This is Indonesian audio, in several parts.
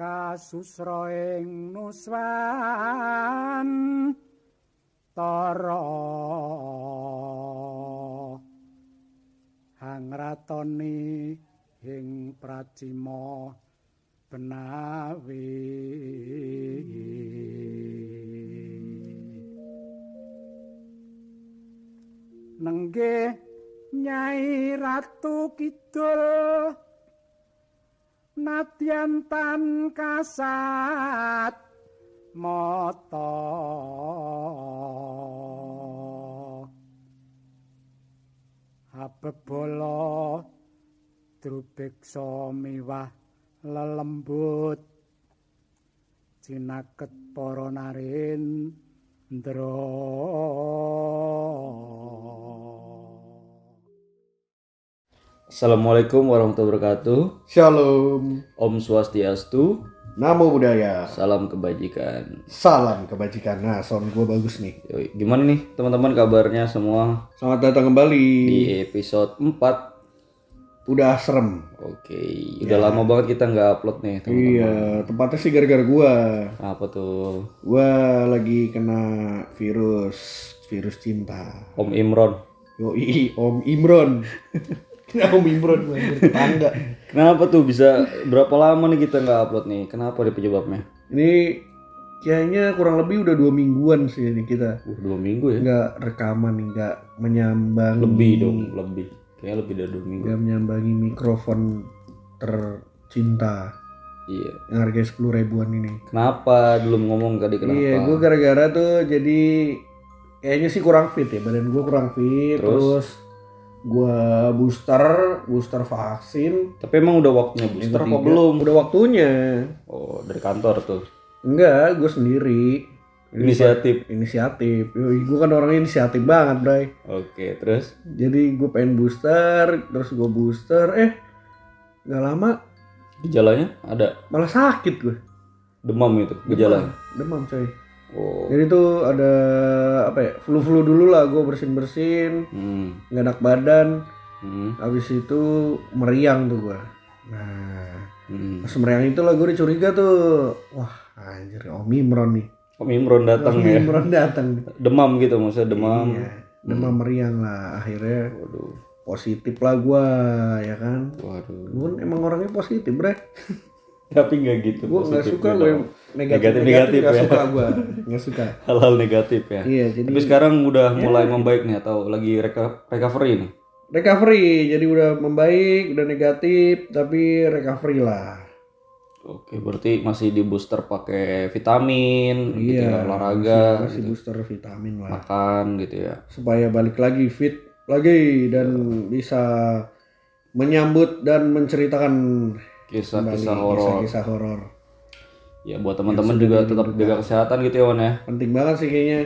kasusra ing nuswan. Tara. Hangratoni ing pracima benawi. Nenggih nyai ratu kidul nadyan tan kasat mata. Abebala drubeksa miwah lelembut. Cinaket para narendra Assalamualaikum warahmatullahi wabarakatuh. Shalom, Om Swastiastu. namo buddhaya, Salam kebajikan. salam kebajikan. Nah, sound gue bagus nih. Yoi, Gimana nih teman-teman kabarnya semua Selamat datang kembali. di episode 4? Udah serem. Oke, udah lama banget kita nggak upload nih teman-teman. Iya, tempatnya sih gara-gara gua. Apa tuh? Gua lagi kena virus, virus cinta. Om Imron. Yoi, Om Imron. Gua anjir, tetangga. Kenapa tuh bisa berapa lama nih kita nggak upload nih? Kenapa nih penyebabnya? Ini kayaknya kurang lebih udah dua mingguan sih ini kita Uh, dua minggu ya? nggak rekaman nih, nggak menyambangi Lebih dong, lebih. Kayaknya lebih dari dua minggu. nggak menyambangi mikrofon tercinta Iya. yang harganya sepuluh ribuan ini. Kenapa? Belum ngomong tadi kenapa? Iya, gue gara-gara tuh jadi kayaknya sih kurang fit ya badan gue kurang fit. Terus? Terus, gue booster, booster vaksin. Tapi emang udah waktunya booster apa belum? Udah waktunya. Oh, dari kantor tuh. Enggak, gue sendiri. Inisiatif. Inisiatif. Gue kan orangnya inisiatif banget, Bray. Oke, terus? Jadi gue pengen booster, terus gue booster, eh nggak lama Gejalanya ada malah sakit gue. demam itu gejala. Demam, coy. Oh. Jadi tuh ada apa ya? Flu-flu dulu lah, gue bersin-bersin, Hmm. nggak enak badan. Hmm. Habis itu meriang tuh gua. Nah, Hmm. pas meriang itu lah gue curiga tuh. Wah, anjir Om Imron nih. Om Imron datang Om ya. Imron datang. Demam gitu maksudnya demam. Iya, demam meriang lah. Akhirnya Waduh. positif lah gua, ya kan. Waduh. Gue emang orangnya positif, bre. Tapi nggak gitu. Gue nggak positif suka gitu. gue yang negatif Negatif- negatif negatif nggak ya. suka gue, nggak suka. Hal-hal negatif ya. Iya, jadi Tapi sekarang udah mulai membaik nih atau lagi reco- recovery nih. recovery. Jadi udah membaik, udah negatif, tapi recovery lah. Oke, berarti masih di booster pakai vitamin, gitu ya, Iya, olahraga, masih, masih gitu. booster vitamin lah. makan gitu ya. supaya balik lagi fit lagi dan bisa menyambut dan menceritakan Kisah-kisah horor. kisah-kisah horor. Ya buat teman-teman juga tetap jaga kesehatan gitu ya, Wan ya. Penting banget sih kayaknya.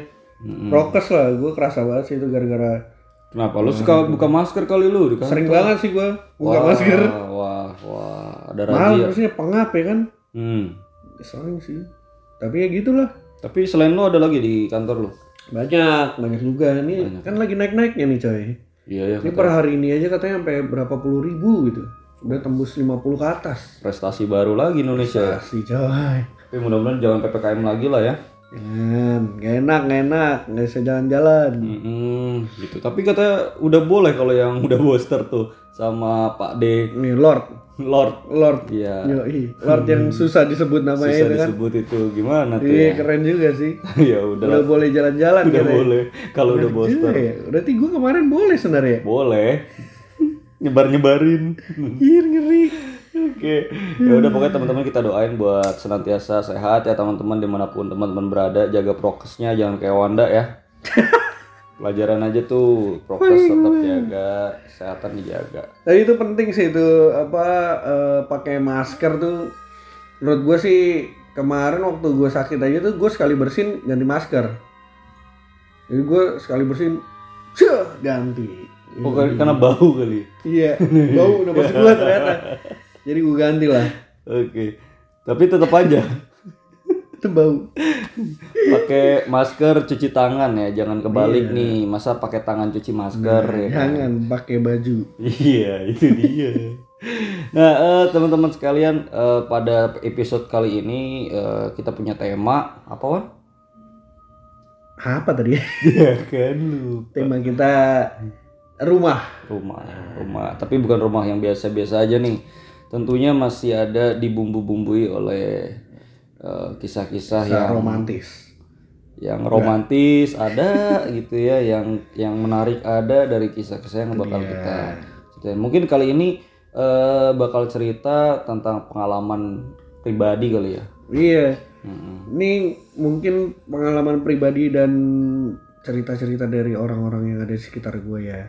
Mm-mm. Prokes lah, gue kerasa banget sih itu gara-gara Kenapa? Lu suka buka masker kali lu di kantor? sering banget sih gue buka Wah, masker. Wah, wah, ada Mahal razia. terusnya pengap ya kan? Hmm. Sering sih. Tapi ya gitulah. Tapi selain lu ada lagi di kantor lu? Banyak, banyak juga. Ini kan lagi naik-naiknya nih coy. Iya ya. Ini per hari ini aja katanya sampai berapa puluh ribu gitu. Udah tembus 50 ke atas. Prestasi baru lagi Indonesia. Asli coy. Tapi mudah-mudahan jangan ppkm lagi lah ya. Jangan, gak enak, gak enak, gak bisa jalan-jalan. Hmm, gitu. Tapi katanya udah boleh kalau yang udah booster tuh sama Pak D, Nih Lord, Lord. Lord, Iya. Yoi. Lord yang susah disebut namanya Susah itu kan. disebut itu gimana tuh Iya ya? keren juga sih. ya udah, Udah boleh jalan-jalan udah katanya. boleh. Kalau udah booster ya. Berarti gue kemarin boleh sebenarnya. boleh. Nyebar-nyebarin. Anjir ngeri. Oke, ya udah pokoknya teman-teman kita doain buat senantiasa sehat ya teman-teman di mana pun teman-teman berada jaga prokesnya jangan kayak Wanda ya. Pelajaran aja tuh prokes tetap jaga, kesehatan dijaga. Tapi itu penting sih itu apa eh, pakai masker tuh. Menurut gue sih kemarin waktu gue sakit aja tuh gue sekali bersin ganti masker. Jadi gue sekali bersin, ganti. Oh, karena bau kali. Iya, bau udah masuk gue ternyata. Jadi gue ganti lah. Oke. Tapi tetap aja Itu bau. pakai masker, cuci tangan ya, jangan kebalik nih. Masa pakai tangan cuci masker ya. kan? Jangan pakai baju. Iya, itu dia. Nah, eh, teman-teman sekalian, eh, pada episode kali ini eh, kita punya tema apa wan? Apa tadi? Ya kan lu. Tema kita rumah. Rumah, rumah. Tapi bukan rumah yang biasa-biasa aja nih. Tentunya masih ada dibumbu-bumbui oleh eh, kisah-kisah Kisah yang romantis. yang romantis ada gitu ya, yang yang menarik ada dari kisah-kisah yang bakal Iya. kita ceritain. Mungkin kali ini eh, bakal cerita tentang pengalaman pribadi kali ya. Iya. Mm-mm. Ini mungkin pengalaman pribadi dan cerita-cerita dari orang-orang yang ada di sekitar gue ya.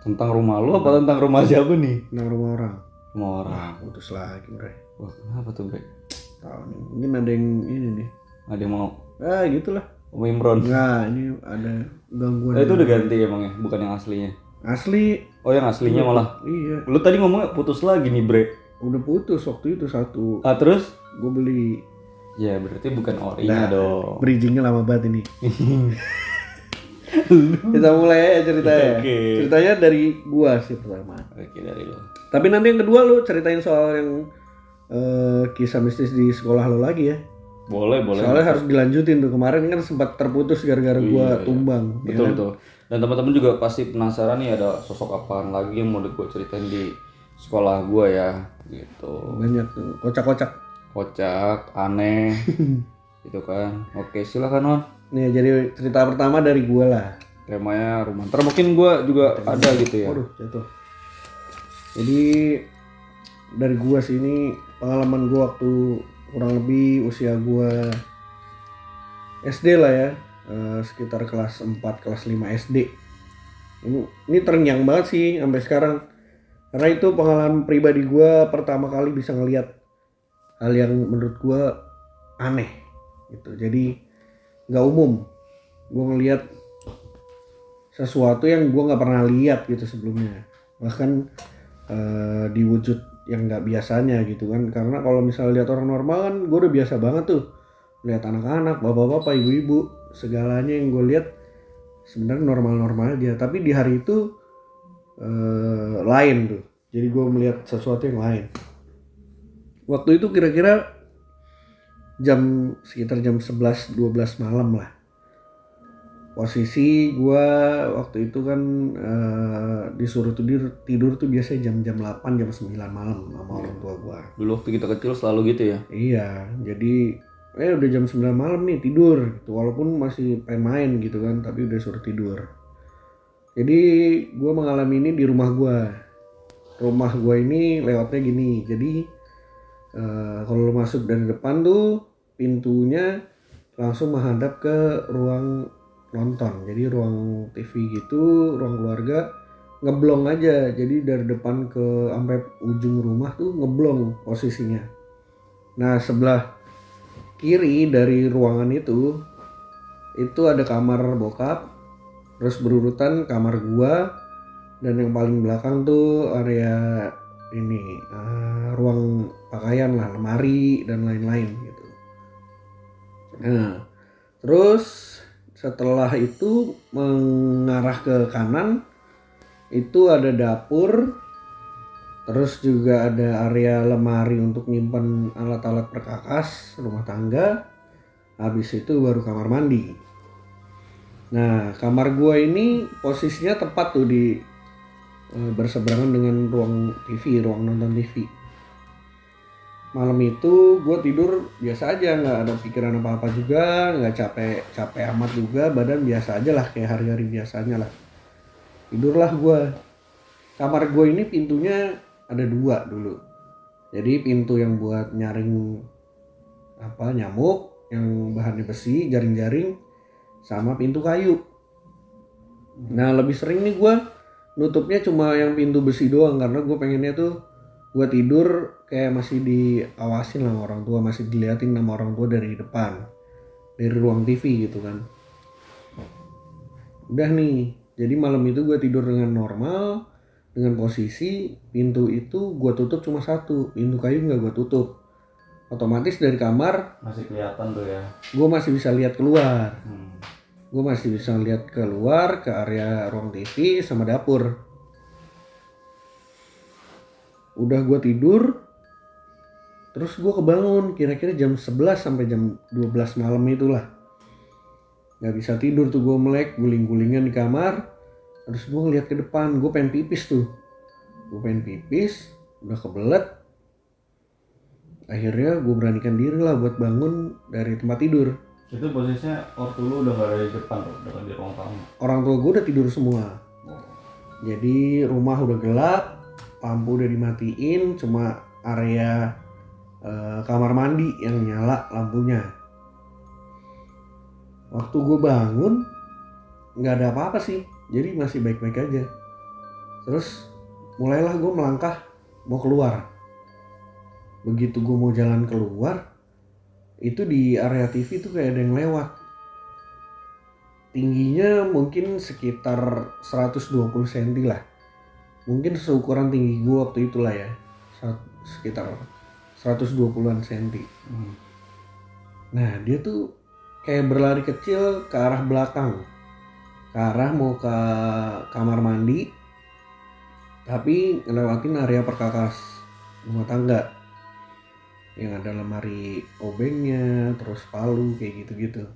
Tentang rumah lu apa tentang rumah siapa nih? Tentang rumah orang. Rumah orang. Wah, putus lagi, Bre. Wah, kenapa tuh, Bre? Tahu nih. Mungkin ada yang ini nih. Ada yang mau Ah, gitulah. Om Imron. Nah, ini ada gangguan. Eh, itu udah ganti emangnya, bukan yang aslinya. Asli. Oh, yang aslinya malah. Iya. Lu tadi ngomongnya putus lagi nih, Bre. Udah putus waktu itu satu. Ah, terus? Gue beli. Ya, berarti bukan orinya dong. Bridgingnya lama banget ini. Kita mulai ya ceritanya. Oke. Ceritanya dari gua sih pertama. Oke, dari lu. Tapi nanti yang kedua lu ceritain soal yang eh, kisah mistis di sekolah lo lagi ya. Boleh, boleh. Soalnya harus dilanjutin tuh kemarin kan sempat terputus gara-gara gua tumbang. ya Betul, kan? betul. Dan teman-teman juga pasti penasaran nih ada sosok apaan lagi yang mau gue ceritain di sekolah gue ya, gitu. Banyak tuh kocak-kocak. Kocak, aneh, gitu kan. Oke, silakan Wan. Nih jadi cerita pertama dari gua lah. Temanya rumah. Ntar mungkin gue juga ada gitu ya. Waduh, jatuh. Jadi dari gua sih ini pengalaman gua waktu kurang lebih usia gua SD lah ya, eh, sekitar kelas 4 kelas 5 SD. Ini, ini terngiang banget sih sampai sekarang. Karena itu pengalaman pribadi gua pertama kali bisa ngelihat hal yang menurut gua aneh gitu. Jadi nggak umum. Gua ngelihat sesuatu yang gua nggak pernah lihat gitu sebelumnya. Bahkan eh, di wujud yang nggak biasanya gitu kan. Karena kalau misalnya lihat orang normal kan gue udah biasa banget tuh. Lihat anak-anak bapak-bapak ibu-ibu segalanya yang gue lihat sebenarnya normal-normal aja. Tapi di hari itu eh, lain tuh. Jadi gue melihat sesuatu yang lain. Waktu itu kira-kira jam sekitar jam 11 12 malam lah posisi gua waktu itu kan eh, disuruh tidur tidur tuh biasanya jam-jam 8 jam 9 malam sama orang tua gua. Dulu waktu kita kecil selalu gitu ya. Iya, jadi eh udah jam 9 malam nih tidur gitu. Walaupun masih pengen main gitu kan, tapi udah suruh tidur. Jadi gua mengalami ini di rumah gua. Rumah gua ini lewatnya gini. Jadi eh, kalau lo masuk dari depan tuh pintunya langsung menghadap ke ruang nonton. Jadi ruang TV gitu, ruang keluarga ngeblong aja. Jadi dari depan ke sampai ujung rumah tuh ngeblong posisinya. Nah, sebelah kiri dari ruangan itu itu ada kamar bokap, terus berurutan kamar gua dan yang paling belakang tuh area ini eh, ruang pakaian lah, lemari dan lain-lain. Nah, terus setelah itu mengarah ke kanan itu ada dapur terus juga ada area lemari untuk nyimpan alat-alat perkakas rumah tangga. Habis itu baru kamar mandi. Nah kamar gua ini posisinya tepat tuh di eh, berseberangan dengan ruang TV ruang nonton TV malam itu gue tidur biasa aja nggak ada pikiran apa apa juga nggak capek capek amat juga badan biasa aja lah kayak hari-hari biasanya lah. Tidurlah gue kamar gue ini pintunya ada dua dulu. Jadi pintu yang buat nyaring apa nyamuk yang bahannya besi jaring-jaring sama pintu kayu. Nah lebih sering nih gue nutupnya cuma yang pintu besi doang karena gue pengennya tuh gue tidur kayak masih diawasin sama orang tua masih diliatin sama orang tua dari depan dari ruang TV gitu kan udah nih jadi malam itu gue tidur dengan normal dengan posisi pintu itu gue tutup cuma satu pintu kayu nggak gue tutup otomatis dari kamar Masih kelihatan tuh ya. gue masih bisa lihat keluar Hmm. gue masih bisa lihat keluar ke area ruang TV sama dapur udah gue tidur terus gue kebangun kira-kira jam 11 sampai jam 12 malam itulah. Nggak bisa tidur tuh gue melek guling-gulingan di kamar terus gue ngeliat ke depan gue pengen pipis tuh. Gue pengen pipis udah kebelet. Akhirnya gue beranikan diri lah buat bangun dari tempat tidur. Itu posisinya waktu lu udah gak ada di depan tuh, udah di ruang tamu. orang tua gue udah tidur semua. Jadi rumah udah gelap lampu udah dimatiin cuma area eh, kamar mandi yang nyala lampunya. Waktu gue bangun nggak ada apa-apa sih jadi masih baik-baik aja. Terus mulailah gue melangkah mau keluar. Begitu gue mau jalan keluar itu di area TV tuh kayak ada yang lewat. Tingginya mungkin sekitar 120 cm lah mungkin seukuran tinggi gue waktu itulah ya. Sekitar 120-an cm Hmm. nah dia tuh kayak berlari kecil ke arah belakang. Ke arah mau ke kamar mandi tapi ngelewatin area perkakas rumah tangga. Yang ada lemari obengnya terus palu kayak gitu-gitu.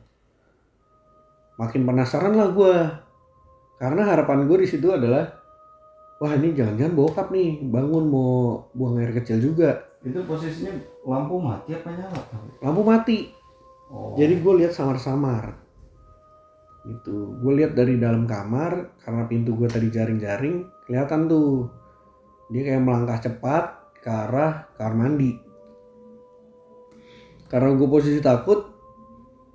Makin penasaran lah gue karena harapan gue di situ adalah wah ini jangan-jangan bokap nih. Bangun mau buang air kecil juga. Itu posisinya lampu mati apa nyala? lampu mati. Oh. jadi gue lihat samar-samar. Gitu. Gue lihat dari dalam kamar karena pintu gue tadi jaring-jaring kelihatan tuh. Dia kayak melangkah cepat ke arah kamar mandi. Karena gue posisi takut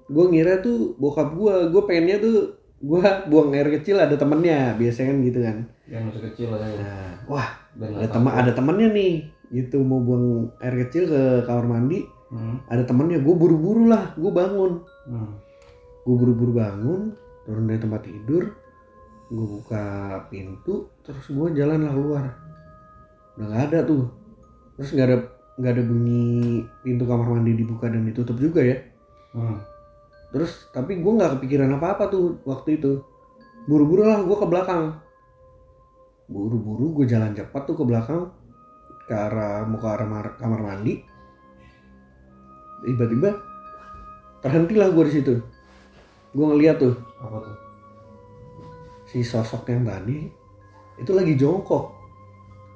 gue ngira tuh bokap gue gue pengennya tuh gue buang air kecil ada temennya biasanya kan gitu kan yang masih kecil aja ya. nah, wah Dan ada teman ada temennya nih gitu mau buang air kecil ke kamar mandi Hmm. ada temennya gue buru-buru lah gue bangun Hmm. gue buru-buru bangun turun dari tempat tidur gue buka pintu terus gue jalan lah keluar udah nggak ada tuh terus nggak ada nggak ada bunyi pintu kamar mandi dibuka dan ditutup juga ya Hmm. Terus tapi gue nggak kepikiran apa apa tuh waktu itu. Buru-buru lah gue ke belakang. Buru-buru gue jalan cepat tuh ke belakang ke arah mau ke arah mar- kamar mandi. Tiba-tiba terhentilah gue di situ. Gue ngeliat tuh. Apa tuh? si sosok yang tadi itu lagi jongkok.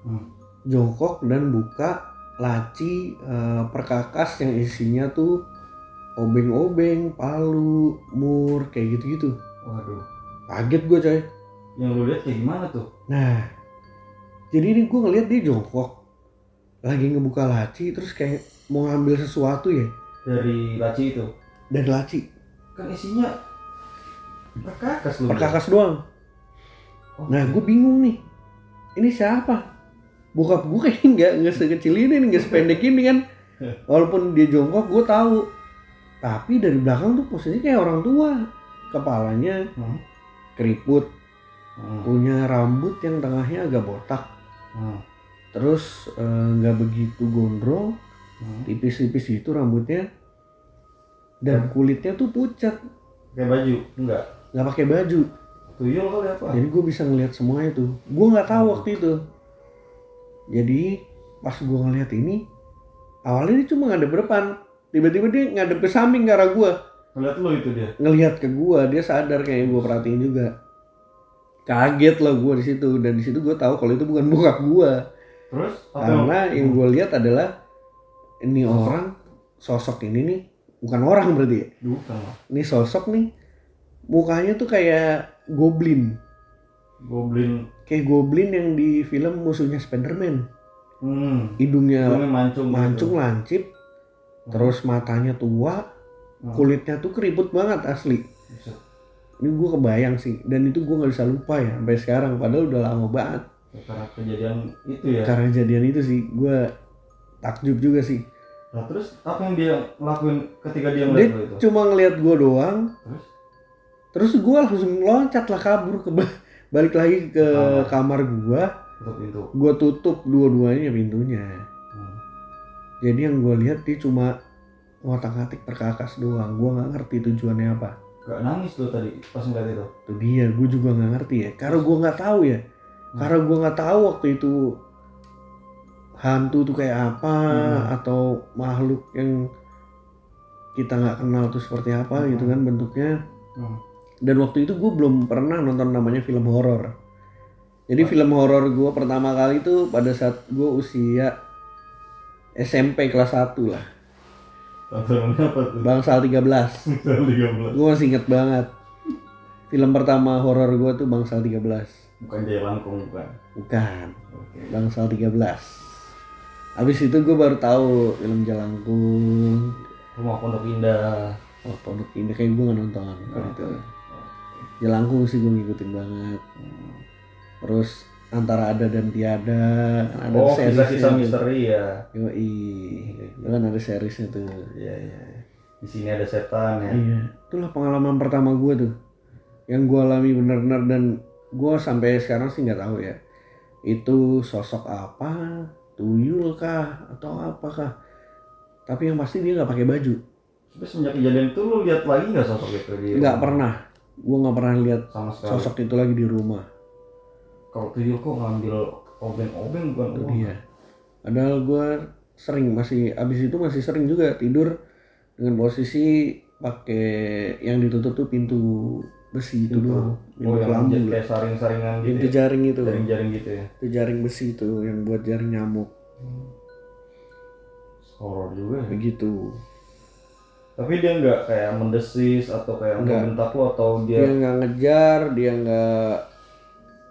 Hmm. jongkok dan buka laci eh, perkakas yang isinya tuh obeng-obeng palu mur kayak gitu-gitu. Waduh. kaget gue coy. Yang lu lihat kayak gimana tuh? nah jadi ini gue ngeliat dia jongkok. Lagi ngebuka laci terus kayak mau ngambil sesuatu ya. Dari laci itu. dari laci. Kan isinya perkakas lu. perkakas doang. Oh, nah gue bingung nih. Ini siapa? Bokap gue kayaknya nggak nggak sekecil ini nggak sependek ini kan. Walaupun dia jongkok gue tahu tapi dari belakang tuh posisinya kayak orang tua kepalanya Hmm. keriput Hmm. punya rambut yang tengahnya agak botak Hmm. terus eh, nggak begitu gondrong Hmm. tipis-tipis itu rambutnya dan kulitnya tuh pucat Kayak baju? Enggak. nggak pakai baju Tuyul kali apa? jadi gue bisa ngeliat semua itu gue nggak tahu waktu itu jadi pas gue ngeliat ini awalnya dia cuma ngadep depan tiba-tiba dia ngadep ke samping ke arah gue Ngeliat lu itu dia. ngelihat ke gue dia sadar kayak gue perhatiin juga kaget lah gue di situ dan di situ gue tahu kalau itu bukan bokap gue Terus apa karena yang- yang gue lihat adalah ini orang sosok ini nih bukan orang berarti ya Bukan ini sosok nih mukanya tuh kayak goblin Goblin. kayak goblin yang di film musuhnya Spiderman Hmm. hidungnya Hidungnya mancung. gitu. mancung lancip terus matanya tua Hmm. kulitnya tuh keriput banget asli ini gue kebayang sih dan itu gue nggak bisa lupa ya sampai sekarang padahal udah lama banget Karena kejadian itu ya. karena kejadian itu sih gue takjub juga sih Nah terus apa yang dia lakuin ketika dia dia ngeliat itu? cuma ngeliat gue doang Terus? terus gue langsung loncat lah kabur ke balik lagi ke kamar gue Tutup pintu. gue tutup dua-duanya pintunya. Jadi yang gue lihat dia cuma ngotak ngatik perkakas doang. Gue nggak ngerti tujuannya apa. Gak nangis lu tadi pas ngeliat itu. itu dia gue juga nggak ngerti ya. Karena gue nggak tahu ya. Karena gue nggak tahu waktu itu hantu tuh kayak apa Hmm. atau makhluk yang kita nggak kenal tuh seperti apa gitu kan bentuknya. Hmm. dan waktu itu gue belum pernah nonton namanya film horor. Jadi film horor gue pertama kali itu pada saat gue usia SMP kelas 1 lah. Tontonannya apa tuh? Bangsal 13 13. gue masih inget banget. Film pertama horor gue tuh Bangsal 13 Bukan Jaya Langkung bukan. bukan. Oke. Bangsal 13 Abis itu gue baru tahu film Jalangkung Rumah Pondok Indah. Oh Pondok Indah. Kayak gue gak nonton kalau itu. Jalangkung sih gue ngikutin banget. Terus antara ada dan tiada ada Oh, seriesnya kisah-kisah tuh. misteri ya. Yoi, itu kan ada seriesnya tuh Iya, iya. Di sini ada setan ya. Iya, itulah pengalaman pertama gue tuh yang gue alami benar-benar dan gue sampai sekarang sih nggak tahu ya itu sosok apa, tuyul kah atau apakah? Tapi yang pasti dia nggak pakai baju, Tapi semenjak kejadian itu lu lihat lagi nggak sosok itu di nggak pernah. Gue nggak pernah lihat sosok itu lagi di rumah. Kalau tuyul kok ngambil obeng-obeng bukan uang. dia. Padahal gue sering masih abis itu masih sering juga tidur dengan posisi pakai yang ditutup tuh pintu besi itu doang, pintu Oh, yang kelambu. kayak saring-saringan gitu. Pintu ya? jaring itu. Jaring-jaring gitu ya. itu jaring besi itu yang buat jaring nyamuk Horor juga ya. begitu Tapi dia nggak kayak mendesis atau kayak Nggak. membentak lu atau dia dia nggak ngejar dia nggak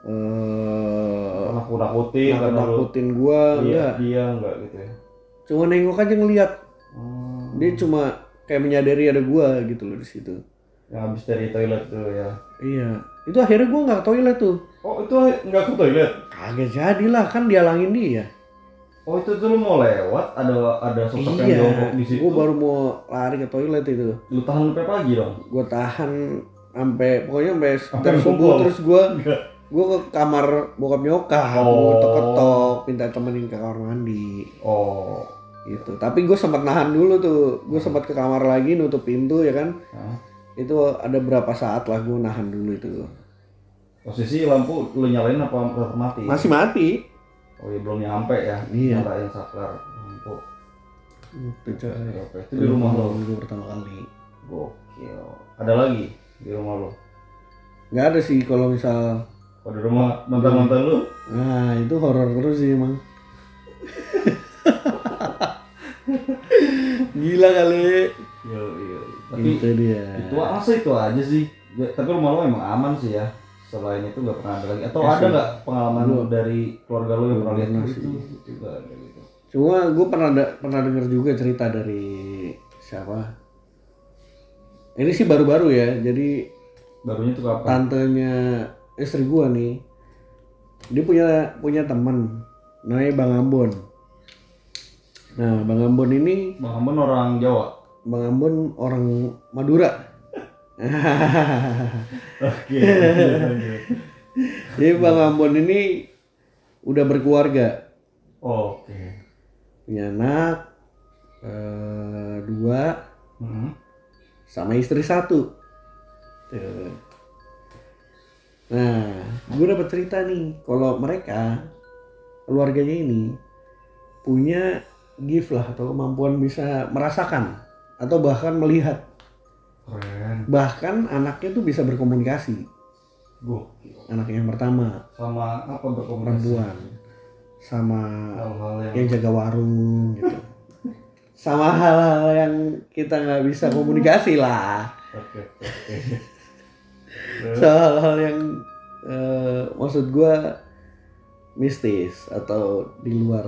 eh nakut-nakutin nakutin gua iya, enggak dia nggak gitu ya. cuma nengok aja ngeliat Hmm. dia cuma kayak menyadari ada gua gitu loh di situ Yang habis dari toilet tuh ya. iya itu akhirnya gua nggak ke toilet tuh Oh itu nggak ke toilet? kagak jadi lah kan dialangin dia Oh itu tuh lu mau lewat ada ada sosok yang iya jongkok di situ. gua baru mau lari ke toilet itu Lu tahan sampai pagi dong. gua tahan sampai pokoknya sampai Sampai subuh terus gua Enggak. Gue ke kamar bokap nyokap Oh. gue ketok-ketok minta temenin ke kamar mandi Oh. gitu tapi gue sempat nahan dulu tuh gue sempat ke kamar lagi nutup pintu ya kan Hah? itu ada berapa saat lah gue nahan dulu itu Posisi lampu lu nyalain apa tetap mati? masih mati Oh iya belum nyampe ya. Iya. Nyalain saklar lampu. itu itu di rumah lo. gue pertama kali Gokil. Ada lagi di rumah lo. nggak ada sih kalau misal Oh di rumah mantan-mantan lu? nah itu horor terus sih emang gila kali Iya, iya. Tapi gitu dia itu masa itu aja sih. Ya, tapi rumah lo emang aman sih ya. Selain itu nggak pernah ada lagi. Atau Ya ada nggak pengalaman Gua- dari keluarga lo yang pernah lihat itu? Itu nggak ada gitu. Cuma gue pernah da- pernah dengar juga cerita dari siapa? Ini sih baru-baru ya. Jadi Barunya tuh kapan? tantenya istri gua nih, dia punya punya teman namanya Bang Ambon. Nah, Bang Ambon ini, Bang Ambon orang Jawa. Bang Ambon orang Madura. Oke. Jadi Bang Ambon ini udah berkeluarga, Oke. punya anak eh, dua, Hmm. sama istri satu. Tuh. Nah, gue dapat cerita nih, kalau mereka keluarganya ini punya gift lah atau kemampuan bisa merasakan atau bahkan melihat, Keren. bahkan anaknya tuh bisa berkomunikasi. Gokil. Anak yang pertama Sama apa berkomunikasi? perempuan sama Hal-hal yang yang jaga warung gitu. Sama hal-hal yang kita nggak bisa komunikasi lah. Oke, oke. Hal-hal yang eh, maksud gua mistis atau di luar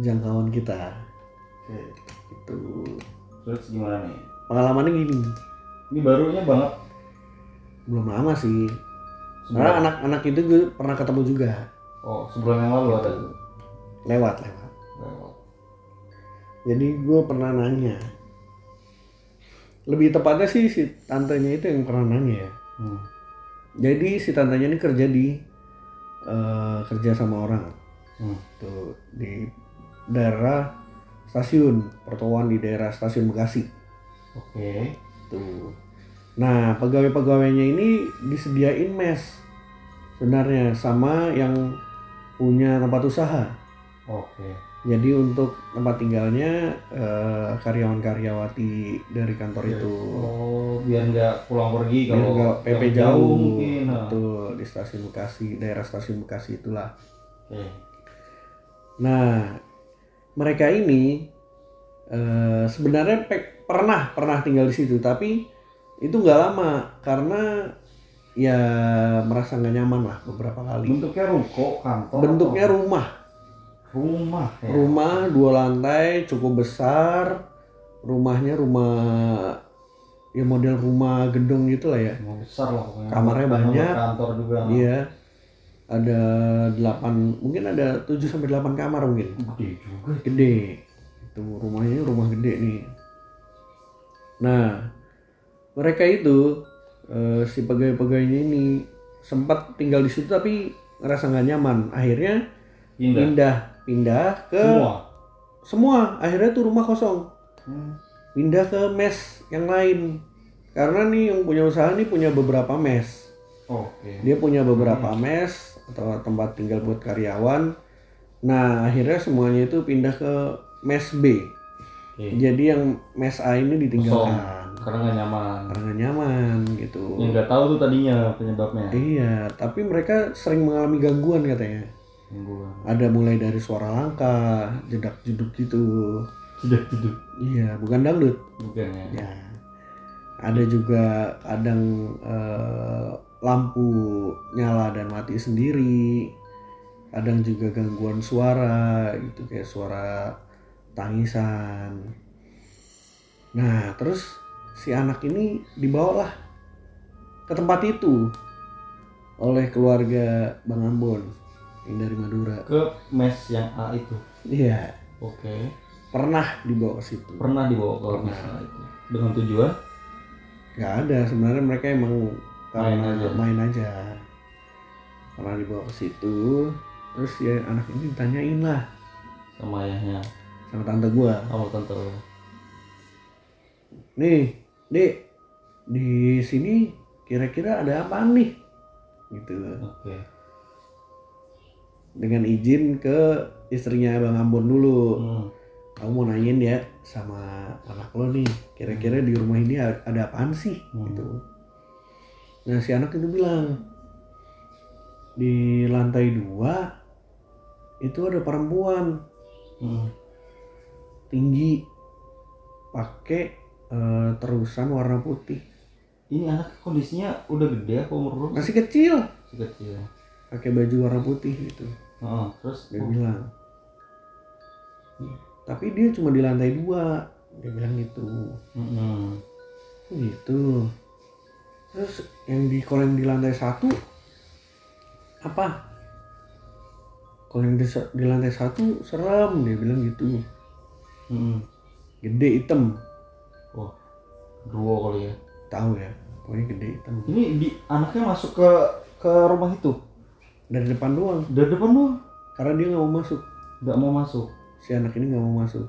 jangkauan kita. Oke. itu Terus gimana nih? pengalamannya gini. Ini barunya banget. belum lama sih. Karena anak-anak itu gue pernah ketemu juga. Oh, sebulan yang lalu ada lewat lewat. Lewat. jadi gue pernah nanya lebih tepatnya sih si tantenya itu yang pernah nanya ya Hmm. jadi si tantenya ini kerja di eh, kerja sama orang Hmm. tuh di daerah stasiun pertowan di daerah stasiun Bekasi Oke. tuh nah pegawai-pegawainya ini disediain mes sebenarnya sama yang punya tempat usaha Oke. Jadi untuk tempat tinggalnya eh, karyawan-karyawati dari kantor itu. Oh, biar nggak pulang pergi Biar kalau nggak PP yang jauh, mungkin. Nah. betul di stasiun Bekasi, daerah stasiun Bekasi itulah. Oke. Nah, mereka ini eh, sebenarnya pe- pernah pernah tinggal di situ, tapi itu nggak lama karena ya merasa nggak nyaman lah beberapa kali. Bentuknya ruko, kantor. Bentuknya atau- rumah, rumah ya. rumah dua lantai cukup besar, rumahnya rumah ya model rumah gedung gitu lah ya. Rumah besar lah pokoknya. Kamarnya banyak. Kantor juga. Iya. Ada 8 mungkin ada 7 sampai 8 kamar mungkin. Gede juga. gede itu rumahnya rumah gede nih nah mereka itu eh, si pegawai-pegawainya ini sempat tinggal di situ tapi ngerasa nggak nyaman akhirnya Indah. pindah pindah ke Semua. semua akhirnya tuh rumah kosong Hmm. pindah ke mes yang lain karena nih yang punya usaha nih punya beberapa mes Oke. dia punya beberapa mes atau tempat tinggal buat karyawan nah akhirnya semuanya itu pindah ke mes B Oke. jadi yang mes A ini ditinggalkan Karena nggak nyaman. karena nggak nyaman gitu Yang nggak tahu tuh tadinya penyebabnya. iya tapi mereka sering mengalami gangguan katanya Gangguan. ada mulai dari suara langkah jedak jeduk gitu Sudah duduk. iya bukan dangdut Bukan ya. ya ada juga kadang eh, lampu nyala dan mati sendiri kadang juga gangguan suara gitu kayak suara tangisan nah terus si anak ini dibawalah ke tempat itu oleh keluarga Bang Ambon yang dari Madura Ke mes yang A itu. iya Oke. pernah dibawa ke situ Pernah dibawa ke mes A itu. Dengan tujuan? nggak ada sebenarnya mereka emang karena Main aja. main aja karena dibawa ke situ terus ya anak ini ditanyain lah sama ayahnya. sama tante gua Sama tante. nih dek di sini kira-kira ada apa nih gitu Oke. Dengan izin ke istrinya bang Ambon dulu Hmm. kamu mau nanyain ya sama anak lo nih kira-kira di rumah ini ada apaan sih Hmm. gitu nah si anak itu bilang di lantai dua itu ada perempuan Hmm. tinggi pakai eh, terusan warna putih Ini anak kondisinya udah gede apa umur masih kecil Masih kecil. pakai baju warna putih gitu Heeh, terus? Dia bilang. Tapi dia cuma di lantai dua. Dia bilang gitu. Mm-mm. gitu. Terus yang di kalau yang di lantai satu apa? Kalau yang di, di lantai satu serem. Dia bilang gitu. Mm-mm. gede hitam. Wah, dua kali ya. tahu ya pokoknya gede hitam. Ini di anaknya masuk ke ke rumah itu dari depan doang dari depan doang. karena dia nggak mau masuk Nggak mau masuk. si anak ini nggak mau masuk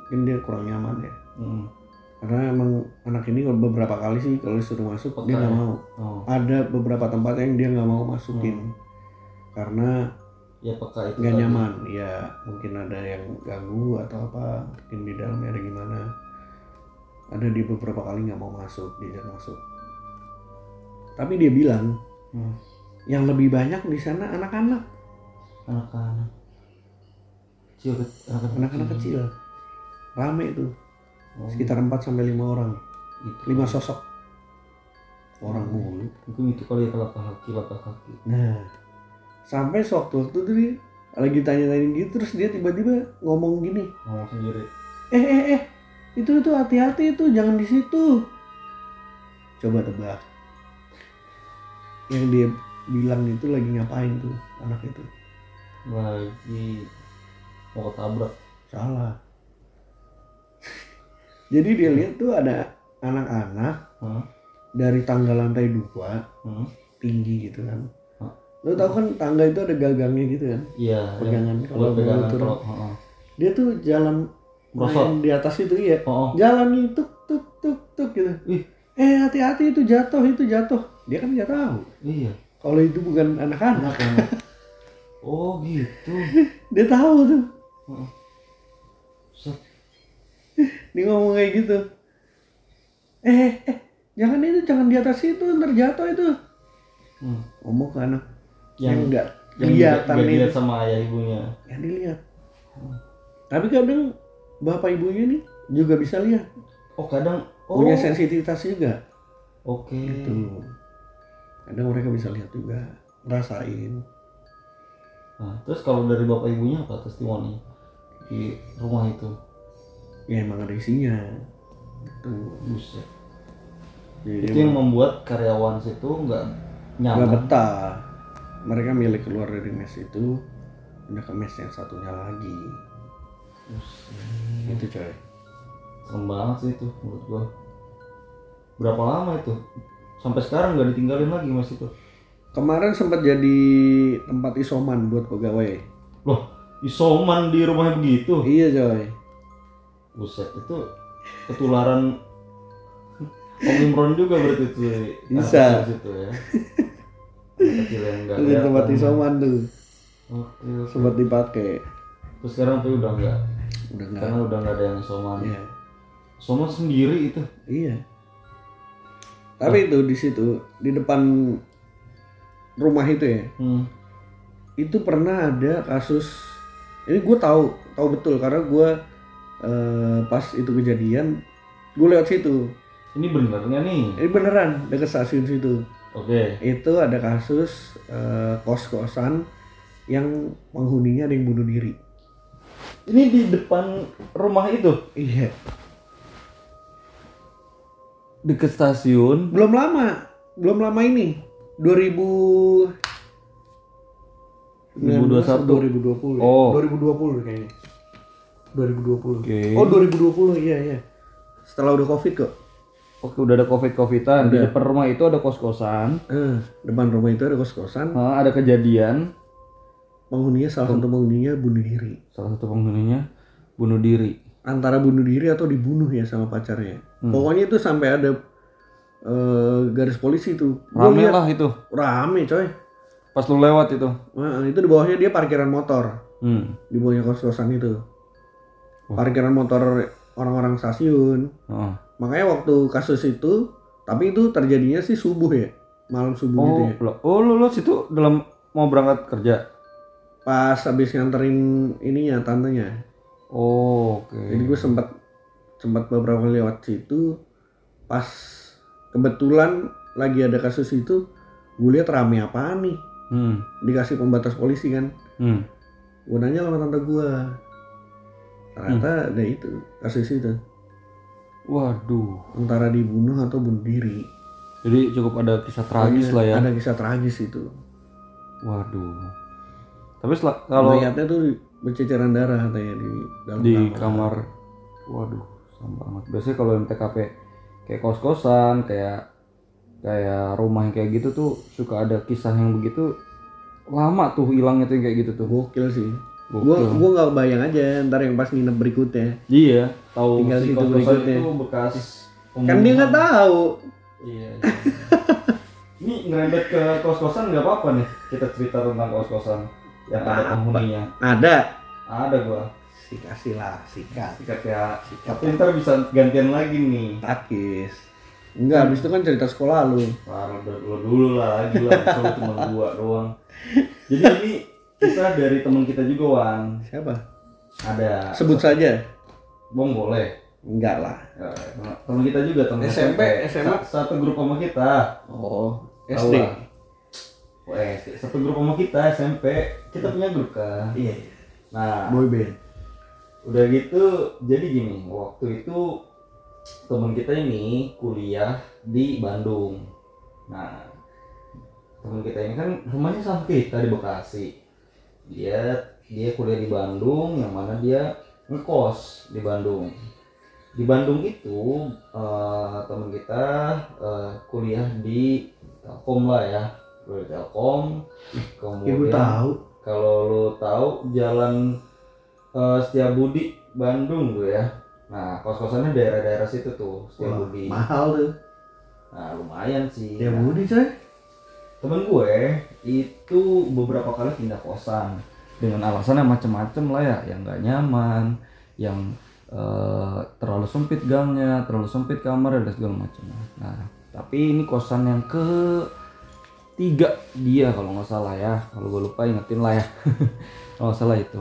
mungkin dia kurang nyaman ya Mm. karena emang anak ini kalau beberapa kali sih kalau disuruh masuk Peka dia nggak ya? mau Oh, ada beberapa tempat yang dia nggak mau masukin karena ya peka itu. nggak tadi. nyaman ya mungkin ada yang ganggu atau apa mungkin di dalamnya ada gimana ada di beberapa kali nggak mau masuk diajak masuk tapi dia bilang Hmm. Yang lebih banyak di sana anak-anak. Anak-anak. Kecil, anak-anak, kecil. rame itu. Oh, sekitar 4 sampai lima orang. Itu. lima sosok. Orang mulu. Mungkin itu kali ya laki-laki, laki-laki. nah sampai sewaktu-waktu tuh dia lagi tanya-tanyain gitu terus dia tiba-tiba ngomong gini. Ngomong sendiri. eh eh eh itu itu hati-hati itu jangan di situ. Coba tebak. Yang dia bilang itu lagi ngapain tuh anak itu Lagi mau ketabrak. salah jadi dia lihat tuh ada anak-anak Hmm. dari tangga lantai dua Hmm. tinggi gitu kan Hah? lo tau kan tangga itu ada gagangnya gitu kan Iya. pegangan yang kalau pegangan turun kalau. heeh. dia tuh jalan Merosot. main di atas itu iya oh. jalan nih tuk tuk tuk tuk gitu Ih. eh hati-hati itu jatuh itu jatuh dia kan nggak tahu Iya. Kalau itu bukan anak-anak Anak anak. Oh gitu. dia tahu tuh. Set. Dia ngomong kayak gitu. Eh, eh, jangan itu, jangan di atas itu, ntar jatuh itu. Hmm. Ngomong ke anak Yang- yang enggak Yang kelihatan dilihat sama ayah ibunya. Yang dilihat. Tapi kadang bapak ibunya nih juga bisa lihat. Oh kadang oh Punya sensitivitas juga. oke. Tuh. Kadang mereka bisa lihat juga. Ngerasain. Nah, terus kalau dari bapak ibunya apa testimoni di rumah itu? Ya emang ada isinya. Tuh. Buset. Jadi Itu yang membuat karyawan situ nggak nggak nyaman. betah. Mereka milih keluar dari mes itu pindah ke mes yang satunya lagi. Buset. Itu coy. Serem banget sih itu menurut gua. Berapa lama itu? Sampai sekarang nggak ditinggalin lagi mas itu. Kemarin sempat jadi tempat isoman buat pegawai. Loh, isoman di rumahnya begitu? Iya coy. Buset, itu ketularan Omikron juga berarti itu Bisa. anak kecil situ ya. Kecil yang nggak Itu tempat isoman tuh. Oke, oke. Sempat dipakai. Terus sekarang tuh udah nggak, Udah enggak. karena udah nggak ada yang isoman. Iya. Isoman sendiri itu. Iya. Tapi itu di situ di depan rumah itu ya, Hmm. itu pernah ada kasus. Ini gue tahu, tahu betul karena gue eh, pas itu kejadian, gue lewat situ. Ini bener nggak nih? Ini beneran dekat stasiun situ. Oke. Itu ada kasus eh, kos-kosan yang penghuninya ada yang bunuh diri. Ini di depan rumah itu. Iya. Deket stasiun. Belum lama, belum lama ini. 2000 2021. 2020. Oh. 2020 kayaknya. 2020. Oke. Oh, 2020 iya iya. Setelah udah Covid kok. Oke, udah ada covid covidan. Di depan rumah itu ada kos kosan. Eh, depan rumah itu ada kos-kosan. ada kejadian. Penghuninya salah satu penghuninya bunuh diri. Salah satu penghuninya bunuh diri. Antara bunuh diri atau dibunuh ya sama pacarnya. Hmm. Pokoknya itu sampai ada eh, garis polisi tuh. Gua Rame lihat, lah itu. Rame coy. Pas lu lewat itu. Nah, itu di bawahnya dia parkiran motor. Hmm. Di bawahnya kos-kosan itu. Oh. Parkiran motor orang-orang stasiun. Oh. Makanya waktu kasus itu, tapi itu terjadinya sih subuh ya, malam subuh gitu Oh, ya. lo, oh lu, lu situ dalam mau berangkat kerja. Pas habis nganterin ininya tantenya, Oh, oke. jadi gue sempat sempat beberapa kali lewat situ. Pas kebetulan lagi ada kasus itu, gue lihat rame apaan nih, Hmm. dikasih pembatas polisi kan. Hmm. Gue nanya sama tante gue, ternyata ada itu kasus itu, Waduh. antara dibunuh atau bunuh diri. Jadi cukup ada kisah tragis lah ya. Ada kisah tragis itu. Waduh. Tapi kalau Mayatnya tuh berceceran darah katanya di dalam di kamar, waduh, serem banget. Biasanya kalau yang TKP kayak kos-kosan, kayak kayak rumah yang kayak gitu tuh suka ada kisah yang begitu lama tuh hilangnya tuh yang kayak gitu tuh. Gokil sih. Gokil. Gua gua nggak bayang aja ntar yang pas nginep berikutnya. Iya, tahu Tinggal si kos-kosan berikutnya. itu bekas Kan dia nggak tahu. Iya. iya. Ini ngerembet ke kos-kosan nggak apa-apa nih. Kita cerita tentang kos-kosan yang ada penghuninya. Ada. Ada gua. Sikasih lah, sikat. Sikat ya. Tapi ntar bisa gantian lagi nih. Takis. Enggak, habis itu kan cerita sekolah lu. Parah udah dulu dulu lah lagi lah. Soalnya cuma dua doang. Jadi ini kisah dari teman kita juga Wan. Siapa? Ada. Sebut saja. Bong boleh. Enggak lah. Ya, teman kita juga teman SMP, SMA. Sa- Satu grup sama kita. Oh, SD. Oh, SD. Satu grup sama kita SMP. Kita punya grup kan. Iya. Nah, Boy band. udah gitu jadi gini waktu itu teman kita ini kuliah di Bandung nah teman kita ini kan rumahnya sama kita di Bekasi dia dia kuliah di Bandung yang mana dia ngekos di Bandung di Bandung itu eh, teman kita eh, kuliah di Telkom lah ya di Telkom Ibu kemudian tahu. kalau lu tahu jalan eh, Setiabudi Bandung tuh ya. Nah, kos-kosannya daerah-daerah situ tuh, Wah, Setiabudi. mahal tuh. Nah, lumayan sih. Ya Nah, Budi coy. temen gue itu beberapa kali pindah kosan. dengan alasan yang macem-macem lah ya yang nggak nyaman yang eh, terlalu sempit gangnya terlalu sempit kamar dan segala macam nah tapi ini kosan yang ke tiga. Dia kalau nggak salah ya. Kalau gue lupa ingetin lah ya. Kalau nggak salah itu.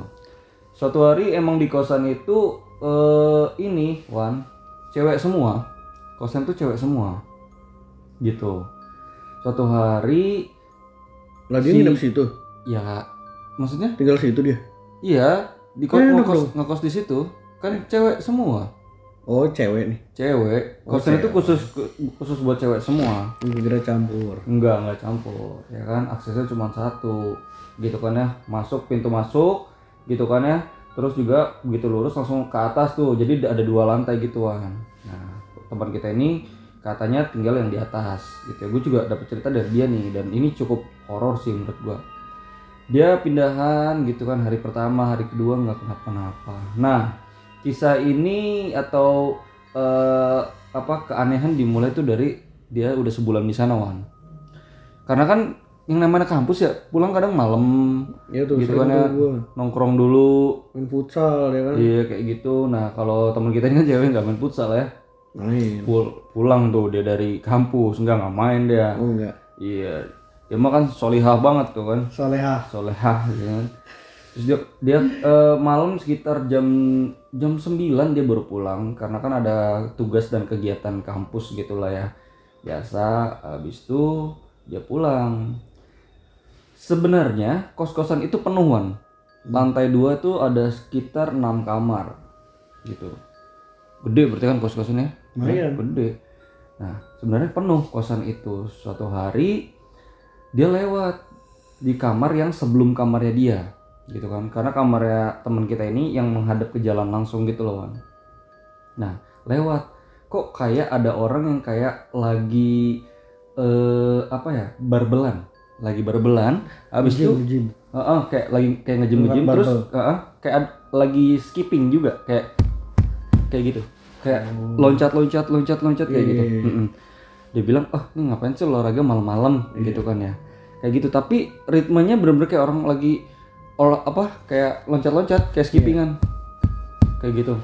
Suatu hari emang di kosan itu eh ini Wan cewek semua. Kosan tuh cewek semua. Gitu. Suatu hari Lah dia Si- nginep situ. ya maksudnya? Tinggal situ dia. iya. Di kos Enak ngekos, ngekos di situ. Kan cewek semua Oh, cewek nih. cewek Oh, kosan itu khusus khusus buat cewek semua Gue kira campur. Enggak, enggak campur. Ya kan, aksesnya cuma satu. Gitu kan ya, masuk pintu masuk, gitu kan ya. Terus juga begitu lurus langsung ke atas tuh. Jadi ada dua lantai gituan. Nah, teman kita ini katanya tinggal yang di atas gitu ya. Gue juga dapat cerita dari dia nih dan ini cukup horor sih menurut gua. Dia pindahan gitu kan hari pertama, hari kedua nggak kenapa-napa. Nah, kisah ini atau eh, apa keanehan dimulai tuh dari dia udah sebulan di sana Wan. Karena kan yang namanya kampus ya pulang kadang malam Ya tuh, gitu kan ya tuh gua nongkrong dulu main futsal ya kan. iya kayak gitu nah kalau teman kita ini kan cewek nggak main futsal ya Main. Pul- pulang tuh dia dari kampus nggak nggak main dia Oh enggak. iya dia mah kan solihah banget tuh kan Solehah. solehah gitu kan terus dia dia eh, malam sekitar jam jam 9 dia baru pulang. Karena kan ada tugas dan kegiatan kampus gitulah ya. Biasa habis itu dia pulang. Sebenarnya kos-kosan itu penuhan lantai dua tuh ada sekitar enam kamar gitu. Gede berarti kan kos-kosannya? Lumayan. gede. Nah sebenarnya penuh kosan itu. Suatu hari dia lewat di kamar yang sebelum kamarnya dia gitu kan karena kamarnya teman kita ini yang menghadap ke jalan langsung gitu loh Wan. nah lewat kok kayak ada orang yang kayak lagi eh apa ya barbelan lagi barbelan habis itu Gym, gym. Heeh, kayak lagi kayak ngejem ngejem Lewat terus barbel. heeh, kayak ad- lagi skipping juga kayak kayak gitu kayak loncat loncat loncat loncat kayak Oh. Gitu iya. Mm-mm. dia bilang oh ini ngapain sih olahraga malam-malam Iya. gitu kan ya kayak gitu tapi ritmenya bener-bener kayak orang lagi olah apa kayak loncat-loncat kayak skippingan. Kayak gitu.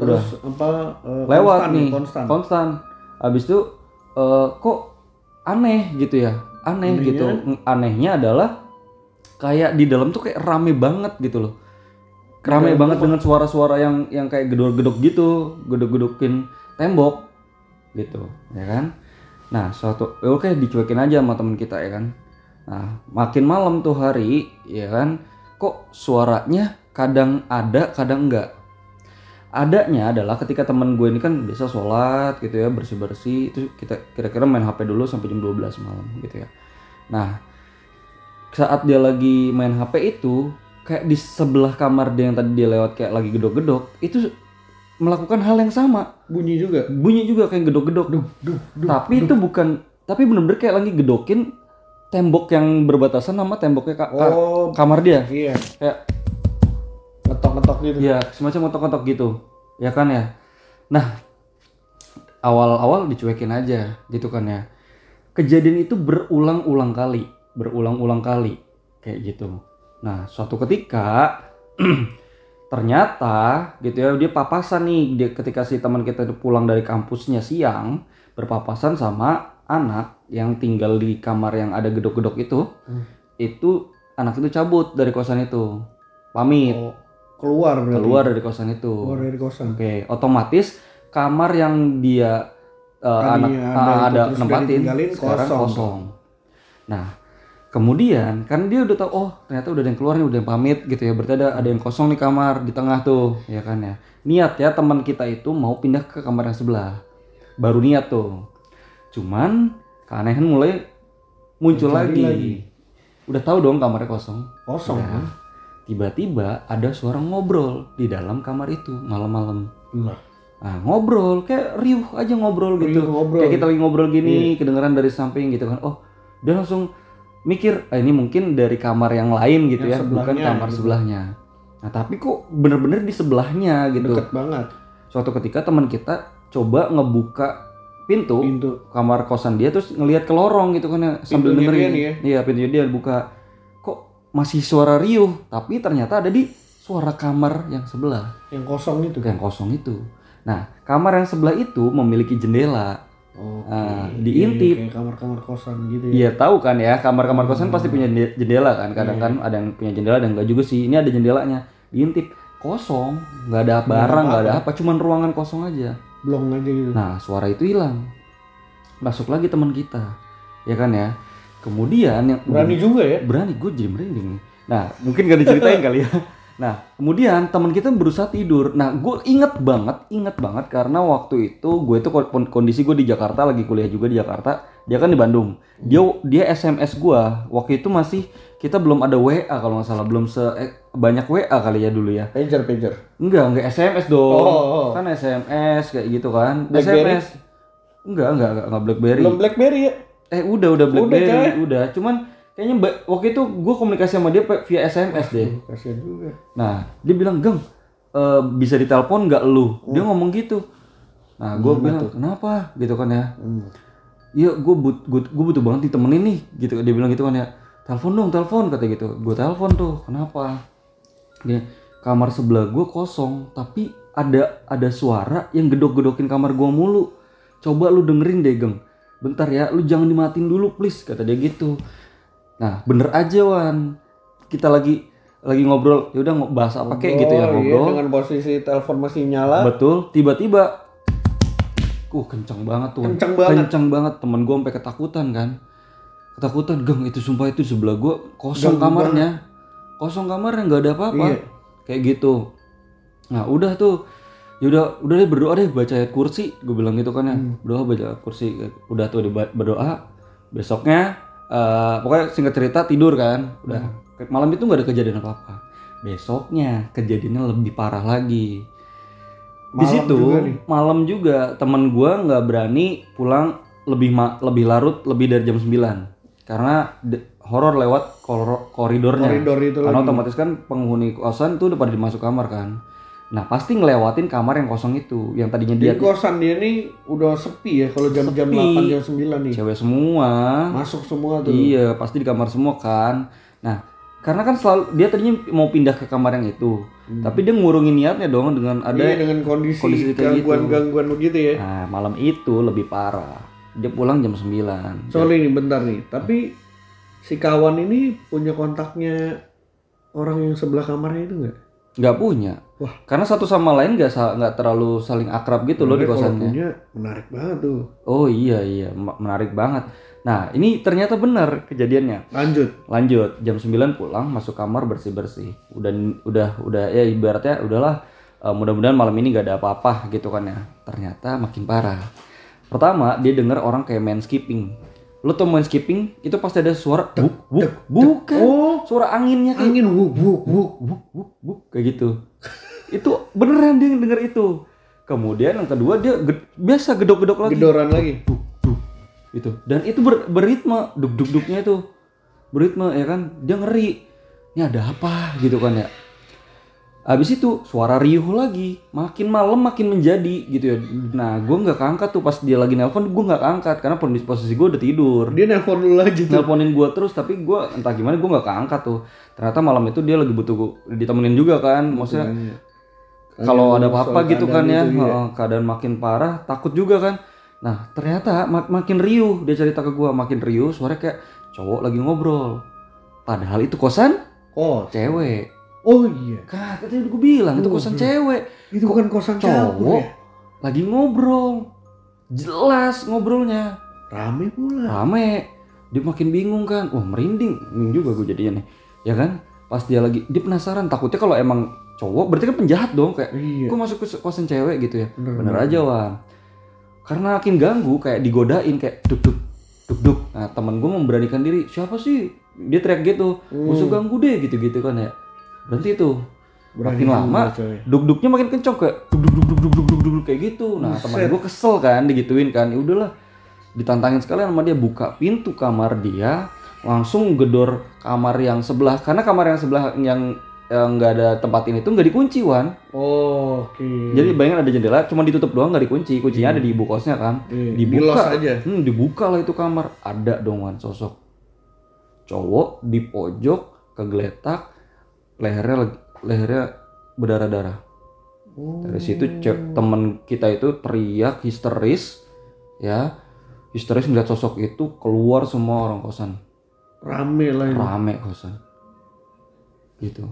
Udah. Terus apa eh, lewat konstan nih ya, konstan. konstan. Habis itu eh, kok aneh gitu ya? Aneh Anehnya? gitu. Anehnya adalah kayak di dalam tuh kayak rame banget gitu loh. Rame banget dengan suara-suara yang yang kayak gedor-gedok gitu gedok-gedokin tembok gitu ya kan? Nah suatu ya oke dicuekin aja sama temen kita ya kan nah makin malam tuh hari ya kan? Kok suaranya kadang ada kadang enggak? Adanya adalah ketika teman gue ini kan biasa sholat gitu ya bersih bersih itu kita kira-kira main HP dulu sampai jam 12 malam gitu ya. Nah saat dia lagi main HP itu kayak di sebelah kamar dia yang tadi dia lewat kayak lagi gedok-gedok itu melakukan hal yang sama. Bunyi juga. bunyi juga kayak gedok-gedok. Tapi itu bukan tapi bener-bener kayak lagi gedokin tembok yang berbatasan sama temboknya ka- ka- Oh, kamar dia iya. kayak Ngetok-ngetok gitu. Ya, semacam kotok-kotok gitu. Ya kan ya. Nah, awal-awal dicuekin aja gitu kan ya. Kejadian itu berulang-ulang kali, berulang-ulang kali kayak gitu. Nah, suatu ketika ternyata gitu ya dia papasan nih dia ketika si teman kita itu pulang dari kampusnya siang berpapasan sama anak yang tinggal di kamar yang ada gedok-gedok itu. Hmm. Itu anak itu cabut dari kosan itu. Pamit Oh, keluar berarti. keluar dari kosan itu. Keluar dari kosan. Oke, otomatis kamar yang dia uh, anak ada itu, ada terus nempatin sekarang kosong. kosong. Nah, kemudian kan dia udah tahu oh ternyata udah ada yang keluar nih, udah yang pamit gitu ya. Berarti ada ada yang kosong di kamar di tengah tuh, ya kan ya. Niat ya teman kita itu mau pindah ke kamar yang sebelah. Baru niat tuh. Cuman keanehan mulai muncul lagi. lagi. Udah tahu dong kamarnya kosong. Kosong. Kan? Tiba-tiba ada suara ngobrol di dalam kamar itu malam-malam. Nah, ngobrol kayak riuh aja ngobrol gitu. Riuh ngobrol. Kayak kita lagi ngobrol gini, kedengeran dari samping gitu kan. Oh, dia langsung mikir, ah, ini mungkin dari kamar yang lain gitu Yang ya, bukan kamar gitu. sebelahnya. Nah, tapi kok bener-bener di sebelahnya gitu. Deket banget. Suatu ketika teman kita coba ngebuka pintu, Pintu. kamar kosan dia terus ngelihat ke lorong gitu kan ya sambil Pintunya dengerin. dia nih ya? Iya, pintunya dia buka. Kok masih suara riuh tapi ternyata ada di suara kamar yang sebelah Yang kosong itu. yang kosong itu nah kamar yang sebelah itu memiliki jendela Oke. Nah, Iya, diintip. Kayak kamar-kamar kosan gitu ya. Iya tahu kan ya kamar-kamar kosan pasti punya jende- jendela kan kadang Iya. kan ada yang punya jendela dan enggak juga sih ini ada jendelanya diintip kosong nggak ada barang nggak ada apa cuman ruangan kosong aja Blong aja gitu. nah suara itu hilang. Masuk lagi teman kita. Ya kan ya? Kemudian yang Berani juga ya. berani gue jadi merinding nih. nah mungkin gak diceritain kali ya. Nah kemudian teman kita berusaha tidur. Nah gue inget banget inget banget karena waktu itu gue itu kon- kondisi gue di Jakarta lagi kuliah juga di Jakarta. Dia kan di Bandung. Dia dia SMS gue waktu itu masih kita belum ada WA kalau nggak salah belum se eh, banyak WA kali ya dulu ya Pager, pager. enggak enggak SMS dong Oh, oh. kan SMS kayak gitu kan Blackberry? SMS enggak enggak enggak, enggak BlackBerry Belum BlackBerry ya? Eh udah udah BlackBerry coy. udah, Cuman kayaknya waktu itu gue komunikasi sama dia via SMS deh. Kasian juga. Nah dia bilang Geng eh, bisa ditelepon nggak lu? Dia ngomong gitu. Nah gue bilang kenapa gitu kan ya? Iya gue but, gue butuh banget ditemenin nih gitu. Dia bilang gitu kan ya. Telepon dong, telepon kata gitu. Gue telepon tuh. Kenapa? Dia kamar sebelah gue kosong, tapi ada ada suara yang gedok-gedokin kamar gue mulu. Coba lu dengerin deh, Geng. Bentar ya, lu jangan dimatiin dulu please, kata dia gitu. Nah, bener aja Wan. Kita lagi lagi ngobrol, ya udah bahas apa kayak gitu ya Oh, iya, ngobrol. dengan posisi telepon masih nyala. Betul, tiba-tiba uh kencang banget tuh. Kenceng banget. Kencang banget. Temen gue sampai ketakutan kan. Ketakutan, Geng, itu sumpah itu sebelah gue kosong Ganggu kamarnya. Kosong kamarnya nggak ada apa-apa. Iya. Kayak gitu. Nah, udah tuh Yaudah, udah deh berdoa deh baca ayat kursi. Gue bilang gitu kan ya. Hmm. Berdoa baca ayat kursi. Udah tuh berdoa. Besoknya eh, pokoknya singkat cerita tidur kan. Udah. Hmm. Malam itu nggak ada kejadian apa-apa. Besoknya kejadiannya lebih parah lagi. Di Malam situ juga nih. malam juga teman gua nggak berani pulang lebih ma- lebih larut lebih dari jam 9 karena horor lewat kor- koridornya. Koridor itu Karena lagi. otomatis kan penghuni kosan tuh udah pada dimasuk kamar kan. Nah pasti ngelewatin kamar yang kosong itu, yang tadinya dia Di kosan dia nih udah sepi ya kalau jam-jam Sepi. 8 jam 9 nih. cewek semua. Masuk semua tuh. Iya, pasti di kamar semua kan. Nah, karena kan selalu dia tadinya mau pindah ke kamar yang itu, tapi dia ngurungin niatnya dong dengan ada. Hmm. Iya dengan kondisi, kondisi gitu. gangguan-gangguan begitu ya. Nah, malam itu lebih parah. Dia pulang jam 9 Soalnya ini bentar nih, tapi si kawan ini punya kontaknya orang yang sebelah kamarnya itu nggak? nggak punya. Wah. Karena satu sama lain nggak nggak terlalu saling akrab gitu loh di kosannya. punya menarik banget tuh. Oh iya iya, menarik banget. Nah, ini ternyata benar kejadiannya. Lanjut. Lanjut, jam 9 pulang masuk kamar bersih-bersih. Udah udah udah ya ibaratnya udahlah eh, mudah-mudahan malam ini gak ada apa-apa gitu kan ya. Ternyata makin parah. Pertama, dia dengar orang kayak main skipping. Lo tau main skipping itu pasti ada suara buk buk bukan. Oh, Suara anginnya kayak angin wuk wuk wuk. buk buk buk kayak gitu. itu beneran dia denger itu. Kemudian yang kedua dia ged- biasa gedok-gedok lagi Gedoran lagi. duk duk itu dan itu ber, beritme duk duk duknya itu beritme ya kan dia ngeri ini ada apa gitu kan ya habis itu suara riuh lagi. Makin malam makin menjadi gitu ya. Nah gue nggak keangkat tuh. Pas dia lagi nelpon gue nggak keangkat. Karena posisi posisi gue udah tidur. Dia nelpon lu lagi tuh. nelponin gue terus tapi gue entah gimana gue nggak keangkat tuh. Ternyata malam itu dia lagi butuh gua- ditemenin juga kan. Maksudnya kalau ada apa-apa gitu kan ya, keadaan itu, iya. heeh, keadaan makin parah, takut juga kan. Nah ternyata mak- makin riuh. Dia cerita ke gua, makin riuh, suara kayak cowok lagi ngobrol. Padahal itu kosan Oh, cewek. Oh iya. Kan tadi gue bilang itu kosan cewek. Itu bukan kosan Cowok ya. lagi ngobrol, jelas ngobrolnya, Rame pula. rame. Dia makin bingung kan, wah merinding, merinding juga gue jadinya nih, ya kan? Pas dia lagi, dia penasaran, takutnya kalau emang cowok berarti kan penjahat dong kayak Iya. Kok masuk ke kosan cewek gitu ya? Bener, Bener, aja Wan. Karena makin ganggu kayak digodain kayak duk duk duk duk. Nah temen gue memberanikan diri. Siapa sih? Dia teriak gitu. Musuh ganggu deh gitu-gitu kan ya berhenti tuh Berani makin lama duduknya makin kencang kayak duk duk duk duk duk duk duk kayak gitu nah Buset. teman gue kesel kan digituin kan ya udahlah ditantangin sekali sama dia buka pintu kamar dia langsung gedor kamar yang sebelah karena kamar yang sebelah yang eh, nggak ada tempat ini tuh nggak dikunci wan. Oh, Oke. Okay. Jadi bayangin ada jendela, cuma ditutup doang nggak dikunci. Kuncinya hmm. ada iya. di ibu kosnya kan. Hmm, dibuka aja. Hmm, dibuka lah itu kamar. Ada dong wan sosok cowok di pojok kegeletak lehernya lehernya berdarah-darah. Dari situ cek temen kita itu teriak histeris ya. Histeris melihat sosok itu keluar semua orang kosan. Rame lah ini. rame kosan. Gitu.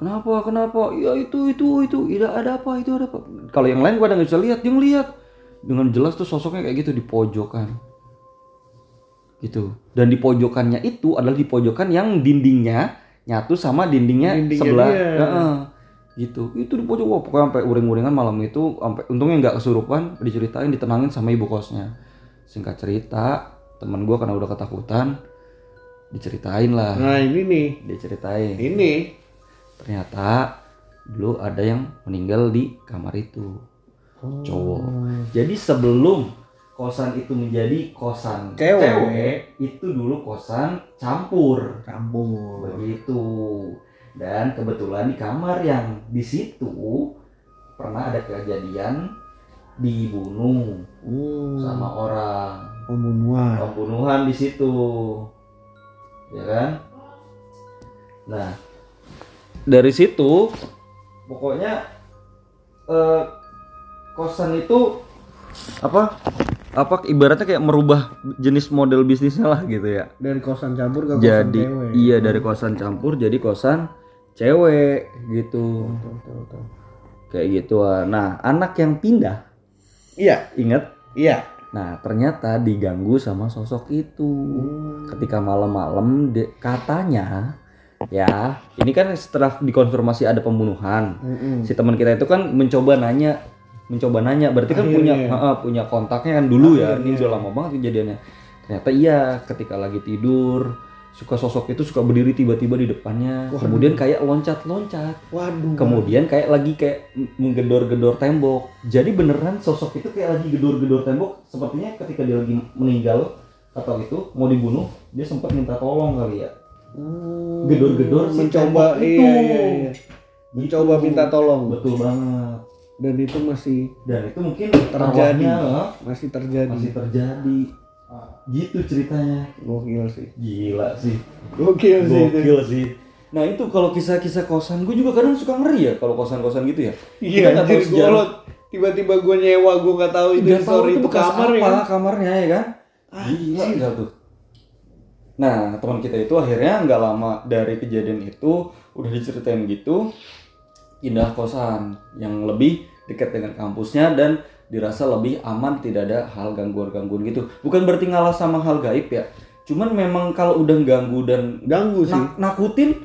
Kenapa kenapa? Ya itu itu itu. Tidak ada apa? Itu ada apa? Kalau yang lain pada nggak bisa lihat dia ngeliat. Dengan jelas tuh sosoknya kayak gitu di pojokan. Gitu. Dan di pojokannya itu adalah di pojokan yang dindingnya nyatu sama dindingnya, Dindingnya sebelah. dia. Heeh. gitu. Itu di pojok. Wah pokoknya sampai uring-uringan malam itu sampai untungnya nggak kesurupan diceritain ditenangin sama ibu kosnya. Singkat cerita teman gua karena udah ketakutan diceritain lah. Nah ini nih. Diceritain. Ini. Ternyata dulu ada yang meninggal di kamar itu. Cowok. Jadi sebelum kosan itu menjadi kosan Cewek. itu dulu kosan campur. Campur. Begitu. Dan kebetulan di kamar yang di situ pernah ada kejadian dibunuh hmm. sama orang. Pembunuhan. Pembunuhan di situ. Ya kan? Nah dari situ pokoknya eh, kosan itu apa apa ibaratnya kayak merubah jenis model bisnisnya lah gitu ya. Dari kosan campur ke kosan jadi cewek. iya dari kosan campur jadi kosan cewek gitu. Betul, betul, betul. kayak gitu nah anak yang pindah. Iya. Inget iya. Nah ternyata diganggu sama sosok itu. Hmm. ketika malam-malam katanya ya ini kan setelah dikonfirmasi ada pembunuhan. Mm-mm. si teman kita itu kan mencoba nanya mencoba nanya berarti kan punya Akhirnya. ha-ha, punya kontaknya kan dulu ya ini Akhirnya. udah lama banget kejadiannya ternyata iya ketika lagi tidur suka sosok itu suka berdiri tiba-tiba di depannya Waduh. kemudian kayak loncat-loncat waduh kemudian kayak lagi kayak menggedor-gedor tembok jadi beneran sosok itu kayak lagi gedor-gedor tembok sepertinya ketika dia lagi meninggal atau itu mau dibunuh dia sempat minta tolong kali ya Hmm. Gedor-gedor si mencoba iya, itu. iya, iya. mencoba Gitu. minta tolong betul banget dan itu masih dan itu mungkin Terjadi. eh, masih terjadi. masih terjadi. Gitu ceritanya. Gokil sih. Gila sih. Gokil sih itu. gokil sih. Nah itu kalau kisah-kisah kosan gue juga kadang suka ngeri ya kalau kosan-kosan gitu ya. Iya sejarah. kalau tiba-tiba gue nyewa gue nggak tahu itu tahu story itu bekas kamar apa ya kan? kamarnya ya kan? Gila nggak tuh. Nah teman kita itu akhirnya nggak lama dari kejadian itu udah diceritain gitu pindah kosan yang lebih dekat dengan kampusnya dan dirasa lebih aman tidak ada hal gangguan-gangguan gitu. Bukan berarti ngalah sama hal gaib ya. Cuman memang kalau udah ganggu dan ganggu sih. nak- nakutin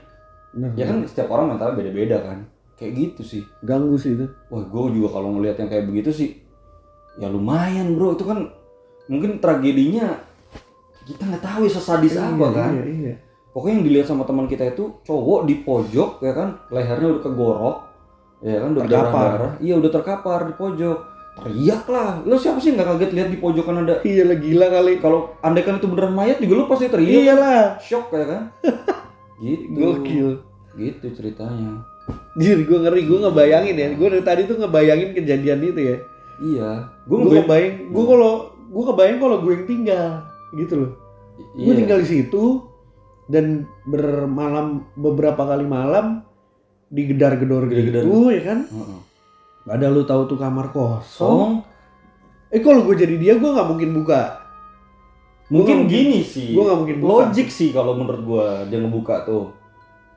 Bener, ya kan setiap orang mentalnya beda-beda kan. Kayak gitu sih. Ganggu sih itu. Wah, gue juga kalau ngelihat yang kayak begitu sih, ya lumayan bro. Itu kan mungkin tragedinya kita nggak tahu ya sesadis apa Iya, kan. iya, iya. Pokoknya yang dilihat sama teman kita itu cowok di pojok ya kan, lehernya udah kegorok, ya kan udah Terkapar. darah. Iya udah terkapar di pojok. Teriak lah. Lo siapa sih nggak kaget lihat di pojokan ada? iya lah gila kali Kalau andai kan itu beneran mayat juga lo pasti teriak. iyalah Shock ya kan. gitu. gokil Gitu ceritanya. Jir, gue ngeri, gue ngebayangin ya. Gue dari tadi tuh ngebayangin kejadian itu ya. Iya. Gue Gue kebayang, gue kalau gue kebayang kalau gue yang tinggal, gitu loh. Gue Iya. tinggal di situ dan bermalam beberapa kali malam digedar-gedor gitu ya kan. Heeh. Padahal lu tahu tuh kamar kosong. Song Eh kalau gue jadi dia gue nggak mungkin buka. Mungkin Gua gini sih. Gue nggak mungkin buka. Logik sih kalau menurut gua dia ngebuka tuh.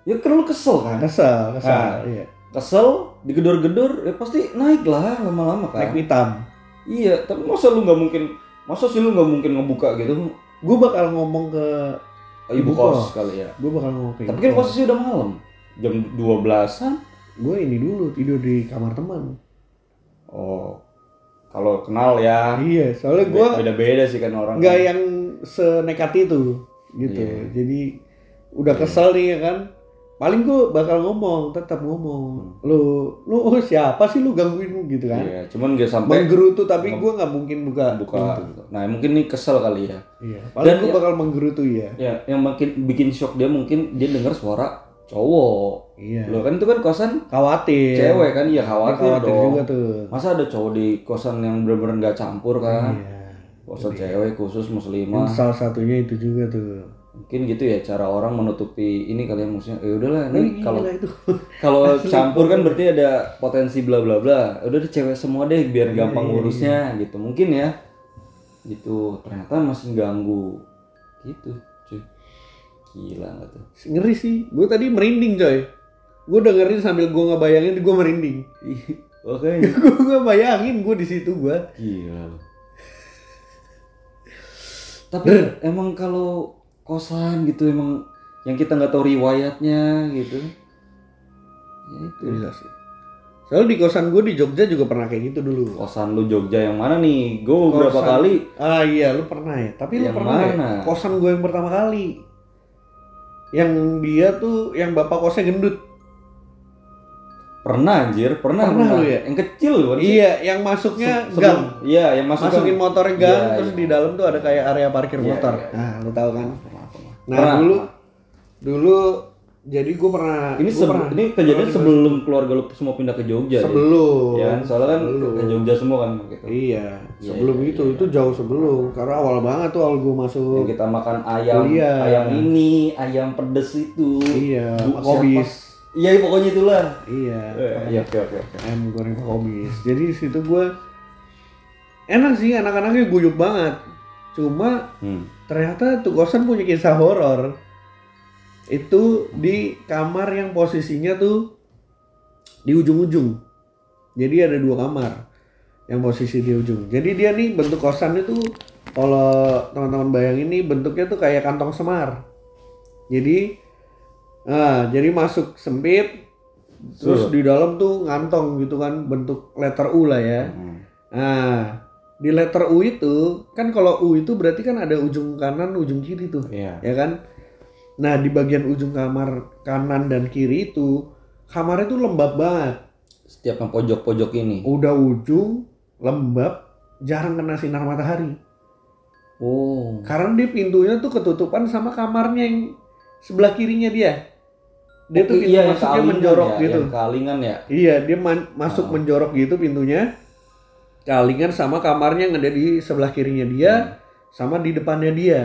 Ya kan lu kesel kan? Kesel, kesel. Ah. Iya. Kesel, digedor-gedor, ya pasti naik lah lama-lama kan. Naik hitam. Iya, tapi masa lu nggak mungkin, masa sih lu nggak mungkin ngebuka gitu? Gue bakal ngomong ke, Ibu Ibu kos kos. kali ya. gue bakal ngomong ke. Tapi kan posisi udah malam, jam 12-an. gue ini dulu tidur di kamar teman. Oh, kalau kenal ya. Iya, soalnya gue beda-beda sih kan orang. nggak yang senekat itu gitu Iya. jadi udah kesel nih ya kan paling gue bakal ngomong tetap ngomong lu lu oh, siapa sih lu gangguin gitu kan Iya, cuman gak sampai menggerutu tapi gue nggak mungkin buka buka. pintu. Nah, mungkin nih kesel kali ya. iya paling Dan gue ya- bakal menggerutu ya Ya, yang makin bikin shock dia mungkin dia dengar suara cowok. iya. Loh kan itu kan kosan khawatir. cewek kan? Iya Dia khawatir, khawatir dong. juga tuh. Masa ada cowok di kosan yang bener-bener nggak campur kan? iya. Kosan cewek khusus muslimah. salah satunya itu juga tuh. Mungkin gitu ya cara orang menutupi ini kalian maksudnya ya udahlah Oh, ini kalau gila itu. kalau campur kan berarti ada potensi bla bla bla. Udah deh cewek semua deh biar gampang ngurusnya gitu. Mungkin ya. Gitu. Ternyata masih ganggu. Gitu gila nggak tuh Ngeri sih. Gue tadi merinding coy. Gue dengerin sambil gue ngebayangin gue merinding. oke gue nggak bayangin gue di situ gue. gila tapi emang kalau kosan gitu emang yang kita nggak tahu riwayatnya gitu ya itu Gila sih. Soalnya di kosan gue di Jogja juga pernah kayak gitu dulu. kosan lu Jogja yang mana nih gue beberapa kali Ah iya, lu pernah ya. Tapi lu Yang pernah ya? mana? Kosan gue yang pertama kali. Yang dia tuh, yang bapak kosnya gendut. pernah anjir pernah Pernah lu ya? yang kecil sih? Iya, yang masuknya Se- gang. iya yang masuk Masukin gang. motornya gang, Iya, terus iya. di dalam tuh ada kayak area parkir Iya, motor. iya. Nah, lu tahu kan? Pernah, pernah. Nah, Pernah, dulu pernah. dulu jadi gue pernah ini gua pernah- ini kejadian sebelum keluarga lu semua pindah ke Jogja ya? sebelum. ya kan soalnya kan Sebelum. ke Jogja semua kan gitu Iya, Iya, sebelum iya, itu, itu jauh sebelum. Karena awal banget tuh awal gue yang masuk. kita makan ayam Kuliah. ayam ini ayam pedes itu Iya, Kobis. siapa? iya pokoknya itulah Iya. Eh, iya oke oke oke ayam goreng Kobis. Jadi di situ gue enak sih anak-anaknya guyup banget. Cuma hmm. ternyata tuh kosan punya kisah horor. Itu di kamar yang posisinya tuh di ujung-ujung. Jadi ada dua kamar yang posisi di ujung. Jadi dia nih bentuk kosan itu kalau teman-teman bayangin nih bentuknya tuh kayak kantong semar. Jadi nah, jadi masuk sempit terus di dalam tuh ngantong gitu kan bentuk letter U lah ya. Hmm. Nah, di letter U itu kan kalau U itu berarti kan ada ujung kanan, ujung kiri tuh, iya ya kan? Nah, di bagian ujung kamar kanan dan kiri itu kamarnya tuh lembab banget. setiap yang pojok-pojok ini Udah ujung lembab, jarang kena sinar matahari. oh Karena dia pintunya tuh ketutupan sama kamarnya yang sebelah kirinya dia. Dia tuh Oh, pintu iya, masuknya menjorok ya, gitu. kalingan ya Iya, dia man- masuk Ah. menjorok gitu pintunya. Kalingan sama kamarnya yang ada di sebelah kirinya dia, sama di depannya dia.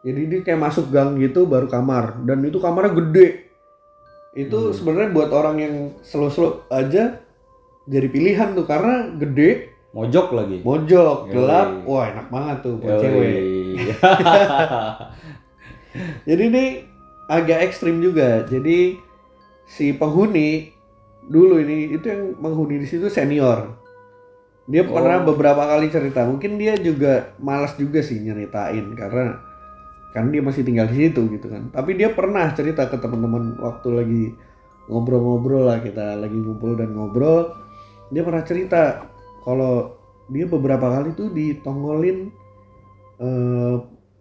Jadi dia kayak masuk gang gitu baru kamar dan itu kamarnya gede. Itu sebenarnya buat orang yang slow-slow aja jadi pilihan tuh karena gede, mojok lagi mojok, Yoi. gelap. Wah, enak banget tuh buat Yoi. cewek. Jadi ini agak ekstrim juga. Jadi si penghuni dulu ini itu yang menghuni di situ senior. Dia pernah Oh. beberapa kali cerita. Mungkin dia juga malas juga sih nyeritain karena kan dia masih tinggal di situ gitu kan. Tapi dia pernah cerita ke teman-teman waktu lagi ngobrol-ngobrol lah kita lagi ngumpul dan ngobrol. Dia pernah cerita kalau dia beberapa kali tuh ditongolin eh,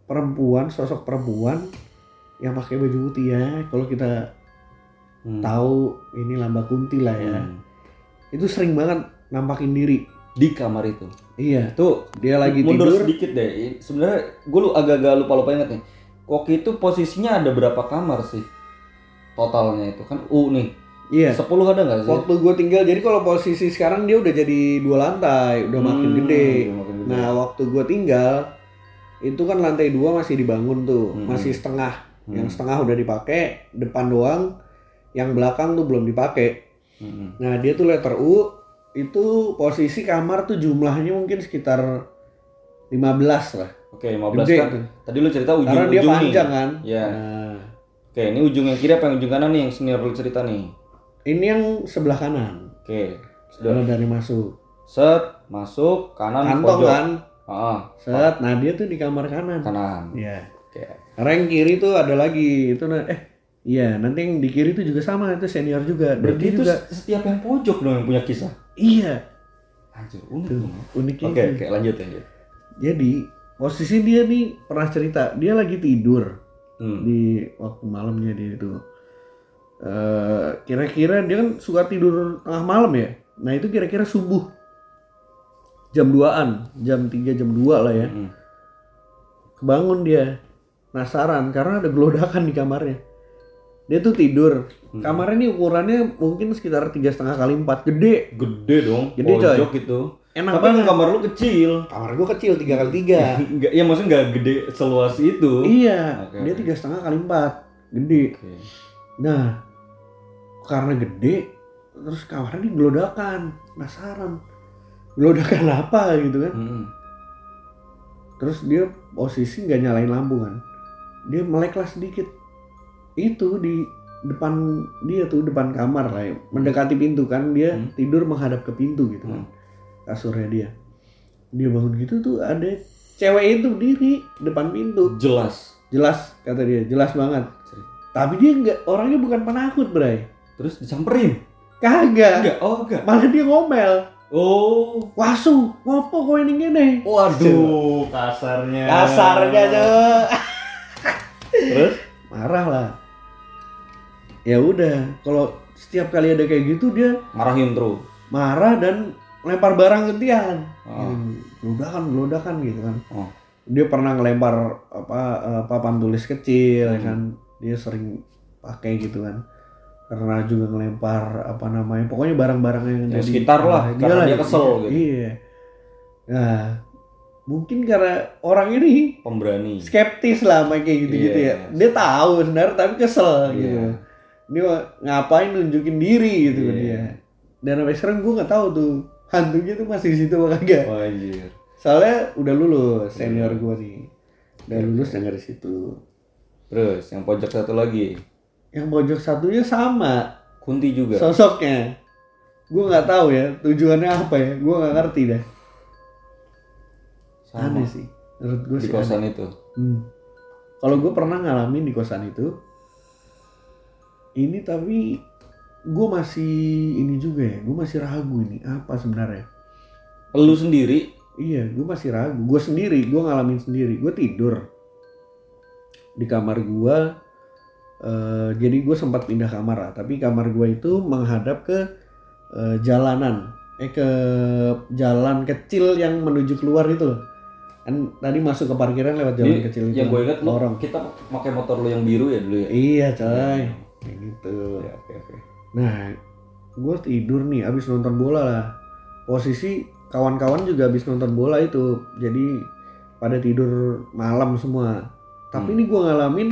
perempuan, sosok perempuan yang pakai baju putih ya. Kalau kita Hmm. tahu ini lamba kunti lah ya. Hmm. Itu sering banget nampakin diri. Di kamar itu Iya, tuh dia lagi mundur tidur. sedikit deh sebenarnya gue lu agak-agak lupa lupa inget nih Koki itu posisinya ada berapa kamar sih totalnya itu kan U nih Iya. 10 ada nggak sih Waktu gue tinggal, jadi kalau posisi sekarang dia udah jadi dua lantai, udah makin Hmm, gede. udah makin gede. Nah, waktu gue tinggal, itu kan lantai dua masih dibangun tuh, Hmm. masih setengah. Hmm. Yang setengah udah dipakai, depan doang. Yang belakang tuh belum dipakai. Hmm. Nah, dia tuh letter U, itu posisi kamar tuh jumlahnya mungkin sekitar 15 lah. Oke 15 Gede kan tuh. tadi lu cerita ujung Karena dia ujung panjang nih kan. Iya. Nah, Oke ini ujung yang kiri apa yang ujung kanan nih yang senior lu cerita nih ini yang sebelah kanan. Oke sudah dari masuk. set masuk kanan Kantong pojok kan. ah Set, nah dia tuh di kamar kanan. kanan Iya. oke Karena yang kiri tuh ada lagi itu nah eh iya nanti yang di kiri tuh juga sama itu senior juga. Dan berarti itu juga setiap yang pojok dong yang punya kisah iya anjir unik tuh dong uniknya oke itu. oke lanjut lanjut Jadi posisi dia nih pernah cerita dia lagi tidur hmm. di waktu malamnya dia itu. Eh, kira-kira dia kan suka tidur tengah malam ya. Nah itu kira-kira subuh jam 2an, jam 3 jam 2 lah ya. Hmm. Kebangun dia penasaran karena ada gelodakan di kamarnya. Dia tuh tidur. Hmm. Kamarnya ini ukurannya mungkin sekitar tiga setengah kali empat, gede. gede dong Gede, coy. pojok itu enak Tapi banget. kamar lu kecil. Kamar gua kecil tiga kali tiga. Enggak, ya maksudnya nggak gede seluas itu. iya, Oke, dia tiga setengah kali empat, gede. Oke. Nah, karena gede, terus kamarnya digelodakan, penasaran. Gelodakan apa gitu kan? Mm-mm. Terus dia posisi nggak nyalain lampu kan, dia melek lah sedikit. Itu di depan dia tuh depan kamar lah, ya. mendekati pintu kan dia Hmm. tidur menghadap ke pintu gitu kan, kasurnya dia. Dia bangun gitu tuh ada cewek itu diri depan pintu, Jelas. jelas kata dia, jelas banget. Tapi dia nggak orangnya bukan penakut bray, Terus disamperin. kagak. Enggak, oh enggak. Malah dia ngomel, Oh. wasu, ngopo kowe ini gini? Waduh, kasarnya. Kasarnya tuh. Terus? marah lah ya udah kalau setiap kali ada kayak gitu dia Marahin terus. marah dan lempar barang gantian Oh. gelodakan gelodakan gitu kan Oh. dia pernah ngelempar apa eh, papan tulis kecil ya Hmm. kan dia sering pakai gitu kan karena juga ngelempar apa namanya pokoknya barang-barang yang Ya, sekitar lah, Nah, karena dia lah, kesel gitu. iya nah mungkin karena orang ini Pemberani. skeptis lah kayak gitu-gitu Iya. ya. Dia tahu sebenarnya tapi kesel Iya. gitu. Dia ngapain nunjukin diri gitu kan Iya. dia. Dan sampai sekarang gue nggak tahu tuh hantunya tuh masih di situ apa kagak. Wah, anjir. Soalnya udah lulus senior gue nih. Udah lulus dan dari situ. Terus yang pojok satu lagi. Yang pojok satunya sama Kunti juga. sosoknya. Gue nggak tahu ya tujuannya apa ya. Gue nggak ngerti dah. Sama. Aneh sih. Menurut gue Di sih. kosan aneh. itu. Hmm. Kalau gue pernah ngalamin di kosan itu, ini tapi gue masih ini juga ya, gue masih ragu ini apa sebenarnya. Lu sendiri Iya, gue masih ragu. Gue sendiri, gue ngalamin sendiri. Gue tidur di kamar gue. eh, jadi gue sempat pindah kamar lah, tapi kamar gue itu menghadap ke eh, jalanan, eh ke jalan kecil yang menuju keluar itu loh. Kan tadi masuk ke parkiran lewat jalan Ini kecil itu. yang gue ingat lorong. kita pakai motor lu yang biru ya dulu ya. Iya coy, kayak gitu. Ya, oke oke. Nah, gue tidur nih, abis nonton bola lah. Posisi kawan-kawan juga abis nonton bola itu, jadi pada tidur malam semua. Tapi Hmm. ini gue ngalamin,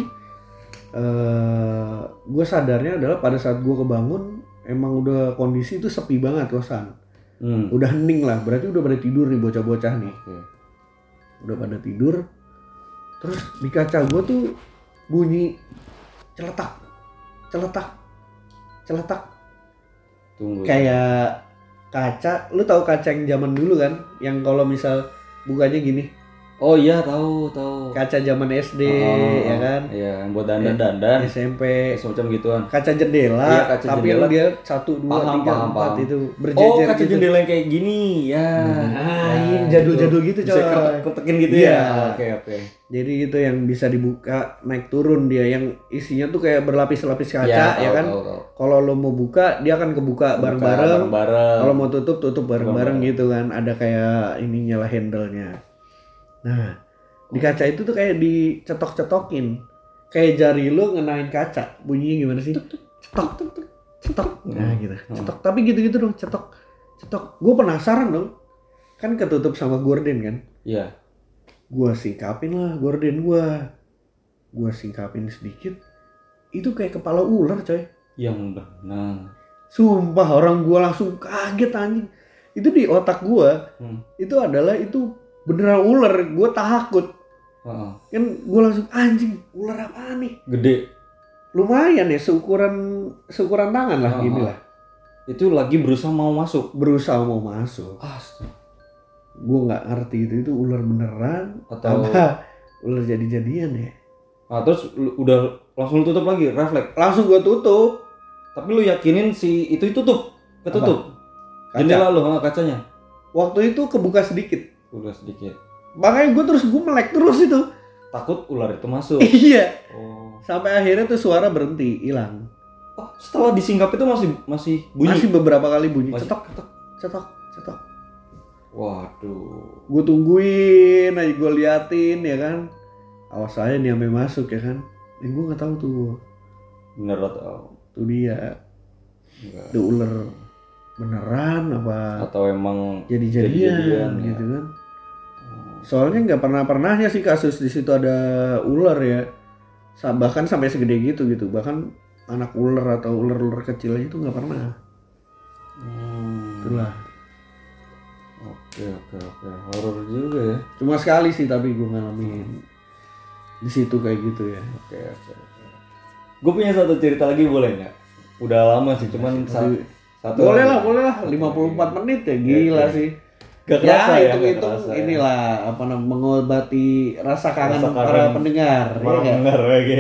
eh gue sadarnya adalah pada saat gue kebangun, emang udah kondisi itu sepi banget kosan. Hmm. Udah hening lah, berarti udah pada tidur nih bocah-bocah nih. Oke. Udah pada tidur. Terus di kaca gue tuh bunyi celetak, celetak, celetak. Tunggu. kayak kaca. Lu tahu kaca yang zaman dulu kan? Yang kalau misal bukanya gini Oh iya tahu tahu. kaca zaman SD Oh, ya kan Iya, yang buat dandan-dandan. SMP Semacam gituan. kaca jendela Iya, kaca tapi jendela. dia satu dua Paham, tiga paham, empat paham. itu Oh, berjejer kaca gitu. jendela yang kayak gini. Ya. Ah, iya, jadul-jadul gitu, coy. ketek- ketekin gitu Iya. ya. Oke, oke. jadi itu yang bisa dibuka naik turun dia yang isinya tuh kayak berlapis-lapis kaca ya, tahu, kan tahu, tahu. kalau lo mau buka dia akan kebuka bareng-bareng kalau mau tutup tutup Bareng-bareng. gitu kan ada kayak ininya lah handle-nya nah di kaca itu tuh kayak dicetok-cetokin. Kayak jari lu ngenain kaca. Bunyinya gimana sih? Cetok cetok. Nah gitu. Cetok. Tapi gitu-gitu dong cetok. Cetok. Gue penasaran dong. Kan ketutup sama gorden kan? Iya. gue singkapin lah gorden gue gue singkapin sedikit. Itu kayak kepala ular coy. Yang benar. Sumpah orang gua langsung kaget anjing. Itu di otak gua Hmm. itu adalah itu beneran ular. Gua takut. Heeh. Kan gua langsung anjing, ular apa nih? Gede. Lumayan ya seukuran seukuran tangan lah Ah, gini ah. lah. Itu lagi berusaha mau masuk. Berusaha mau masuk. Astaga. Gua nggak ngerti itu itu ular beneran Atau apa ular jadi-jadian ya. Ah, terus udah langsung tutup lagi, refleks. Langsung gua tutup Tapi lu yakinin si itu tutup, ketutup. kaca. Jendela lu, ah, kacanya. Waktu itu kebuka sedikit. Udah sedikit. Makanya gua terus gua melek terus itu. Takut ular itu masuk. iya. Oh. Sampai akhirnya tuh suara berhenti, hilang. Oh, setelah disingkap itu masih masih bunyi. Masih beberapa kali bunyi Masih- cetok, cetok, cetok. Waduh. gue tungguin aja gue liatin ya kan awas aja nih sampai masuk ya kan eh, gue nggak tahu tuh Bener atau tuh dia enggak? ada ular beneran apa atau emang jadi-jadian jadi-jadian, ya. gitu kan. Soalnya nggak pernah pernahnya sih kasus di situ ada ular ya. Bahkan sampai segede gitu gitu. Bahkan anak ular atau ular-ular kecilnya itu nggak pernah. Hmm, Itulah. oke oke oke horor juga ya Cuma sekali sih tapi gue ngalamin di situ kayak gitu ya. oke oke oke gue punya satu cerita lagi boleh nggak udah lama sih cuman sa- satu Boleh lah, boleh lah. 54 menit ya, gila Oke. sih. Gak kerasa ya, hitung gak hitung kerasa ya. inilah apa namanya mengobati rasa kangen Rasa para pendengar. ya Orang nggak? dengar oke.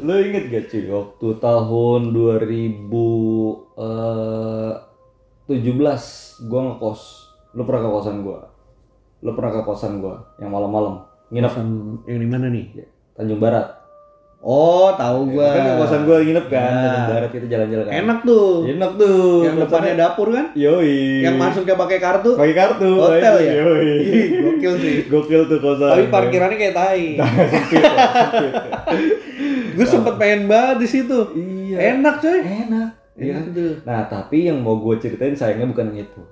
Lu inget gak cuy waktu tahun 2017 gua ngekos. Lu pernah ke kosan gua? Lu pernah ke kosan gua yang malam-malam? Nginep yang di mana nih? Tanjung Barat. Oh, tahu gua. Kan ke kosan gua nginep kan Ya. Tanjung Barat kita jalan-jalan kan. Enak tuh. Enak tuh. Yang depannya dapur kan? Yoi. Yang masuknya pakai kartu. pakai kartu. Hotel ya? Yoi. Gokil sih. Gokil tuh kosan. Tapi parkirannya kayak tai. Gue sempet pengen banget di situ. Iya. Enak coy. Enak. Iya. Nah, tapi yang mau gue ceritain sayangnya bukan yang itu.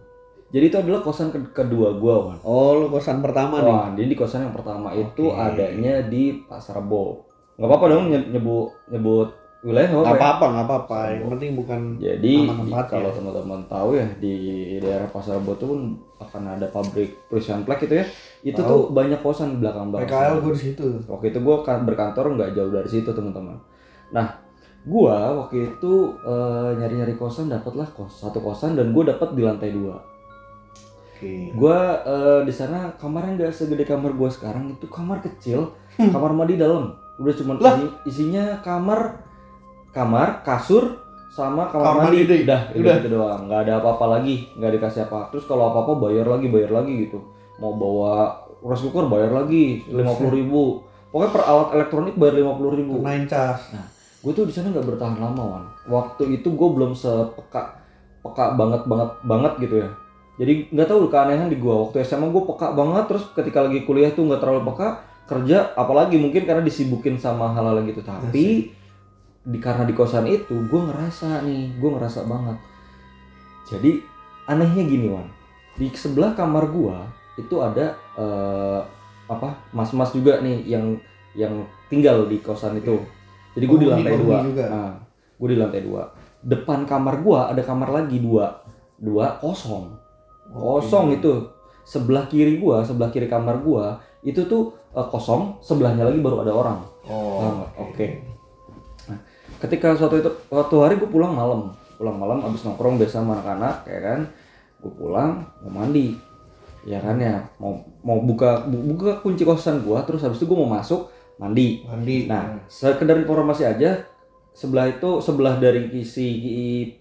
Jadi itu adalah kosan ke- kedua gue, Wan. Oh, lu kosan pertama nih. Jadi di kosan yang pertama itu Oke. adanya di Pasar Rebo. Nggak apa-apa dong nye- nyebut nyebut wilayah nggak apa-apa. ya? apa-apa, nggak apa-apa. Yang penting bukan Jadi tempatnya. kalau teman-teman tahu ya di daerah Pasar itu pun akan ada pabrik perusahaan plak gitu ya. Itu Tahu. tuh banyak kosan di belakang belakang. PKL gue di situ. Waktu itu gue berkantor nggak jauh dari situ teman-teman. Nah, gue waktu itu eh, nyari-nyari kosan dapatlah kos satu kosan dan gue dapat di lantai dua. Oke. Gue eh, di sana kamarnya nggak segede kamar gue sekarang itu kamar kecil, kamar mandi dalam. Udah cuma Lah. isi- isinya kamar, kamar, kasur, sama kamar, Kamar mandi. Udah, udah. udah gitu doang. Nggak ada apa-apa lagi, nggak dikasih apa. Terus kalau apa-apa bayar lagi, bayar lagi gitu. Mau bawa rice cooker bayar lagi lima puluh ribu. Pokoknya per alat elektronik bayar lima puluh ribu. Main cas. gue tuh di sana nggak bertahan lama wan waktu itu gue belum sepeka peka banget banget banget gitu ya jadi nggak tahu keanehan di gue waktu SMA gue peka banget terus ketika lagi kuliah tuh nggak terlalu peka kerja apalagi mungkin karena disibukin sama hal-hal gitu. Tapi di karena di kosan itu gue ngerasa nih gue ngerasa banget. Jadi anehnya gini wan. Di sebelah kamar gue itu ada eh, apa mas-mas juga nih yang yang tinggal di kosan itu. Jadi gue di Penghuni- lantai dua. juga. nah, gue di lantai dua. Depan kamar gue ada kamar lagi dua dua kosong. Kosong itu. Sebelah kiri gue sebelah kiri kamar gue itu tuh eh, kosong sebelahnya lagi baru ada orang Oh. Oke. Nah, ketika suatu itu suatu hari gue pulang malam, pulang malam abis nongkrong biasa sama anak-anak, ya kan, gue pulang mau mandi, ya kan ya, mau mau buka bu- buka kunci kosan gue, terus habis itu gue mau masuk mandi. Mandi. Nah, sekedar informasi aja, sebelah itu sebelah dari isi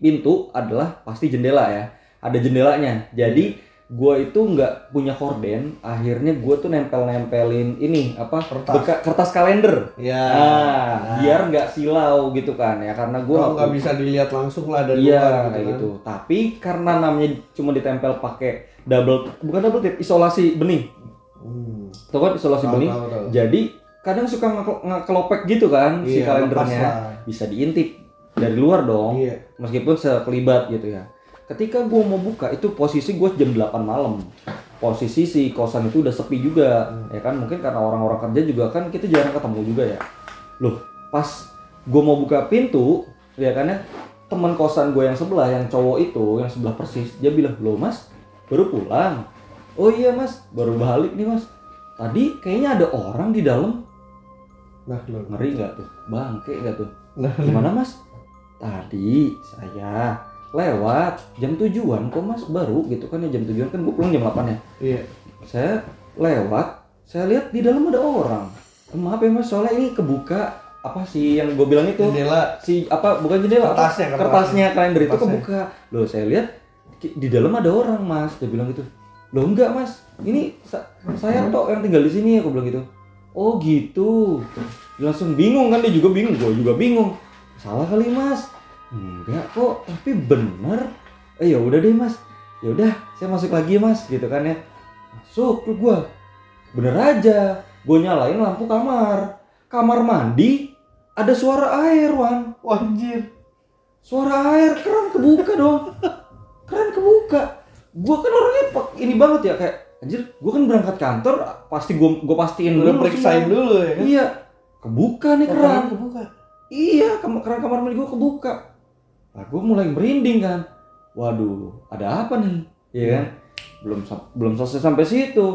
pintu adalah pasti jendela ya, ada jendelanya. Jadi gue itu nggak punya korden, akhirnya gue tuh nempel-nempelin ini apa Kertas. beka- kertas kalender. Ya. Nah, biar nggak silau gitu kan ya karena gue nggak bisa dilihat langsung lah dari iya luar kayak kan. gitu. Tapi karena namanya cuma ditempel pakai double bukan double tip, isolasi benih. Hmm. Tahu kan isolasi Tahu, benih? tahu, tahu. Jadi kadang suka nge- ngekelopek gitu kan si Iya, kalendernya. lepas lah. Bisa diintip dari luar dong. Iya. Meskipun sekelibat gitu ya. Ketika gue mau buka itu posisi gue jam 8 malam. Posisi si kosan itu udah sepi juga, Hmm. ya kan? Mungkin karena orang-orang kerja juga kan kita jarang ketemu juga ya. Loh, pas gue mau buka pintu, ya kan ya, teman kosan gue yang sebelah, yang cowok itu, yang sebelah persis, dia bilang, loh mas, baru pulang. Oh iya mas, baru balik nih mas. Tadi kayaknya ada orang di dalam. Nah, lo. Ngeri nggak tuh? Bangke nggak tuh? Nah, Gimana mas? Tadi saya lewat jam tujuan kok mas baru gitu kan ya jam tujuan kan gue pulang jam 8 ya? Iya. saya lewat saya lihat di dalam ada orang. Eh, maaf ya mas soalnya ini kebuka apa sih yang gue bilang itu? Jendela. si apa bukan jendela apa? Kertasnya, kertasnya. kertasnya kalender itu Kertasnya. kebuka. Loh saya lihat di dalam ada orang mas. Dia bilang gitu. Loh enggak mas. Ini sa- saya tok yang tinggal di sini aku bilang gitu. Oh gitu. Dia langsung bingung kan dia juga bingung gue juga bingung. Salah kali mas enggak kok tapi bener. Eh ya udah deh mas. Ya udah saya masuk lagi mas gitu kan ya. Masuk tuh gue bener aja gue nyalain lampu kamar. Kamar mandi ada suara air wan. Wah, anjir. suara air keran kebuka dong. Keren kebuka. Gua kan orangnya ini banget ya kayak anjir gua kan berangkat kantor pasti gua gua pastiin dulu periksain dulu ya kan? iya kebuka nih Oh, keran kebuka. iya kam keran kamar mandi gua kebuka nah gua mulai merinding kan. Waduh ada apa nih? Iya kan? Belum belum selesai sampai situ.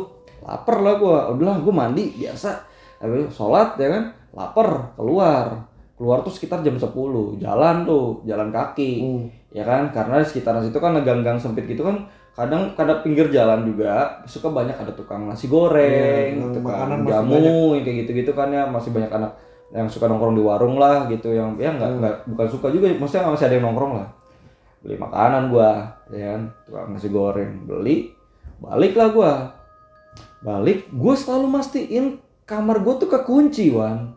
Lapar lah gua. Udahlah gua mandi biasa. Habis sholat ya kan? Lapar keluar. Keluar tuh sekitar jam 10 jalan tuh jalan kaki. Hmm. ya kan? Karena di sekitaran situ kan gang-gang sempit gitu kan kadang kadang pinggir jalan juga suka banyak ada tukang nasi goreng Iya, tukang jamu kayak gitu-gitu kan ya masih banyak anak yang suka nongkrong di warung lah gitu yang ya nggak Hmm. nggak bukan suka juga maksudnya masih ada yang nongkrong lah. Beli makanan gua ya kan tukang nasi goreng beli balik lah gua. Balik gua selalu mastiin kamar gua tuh kekunci wan.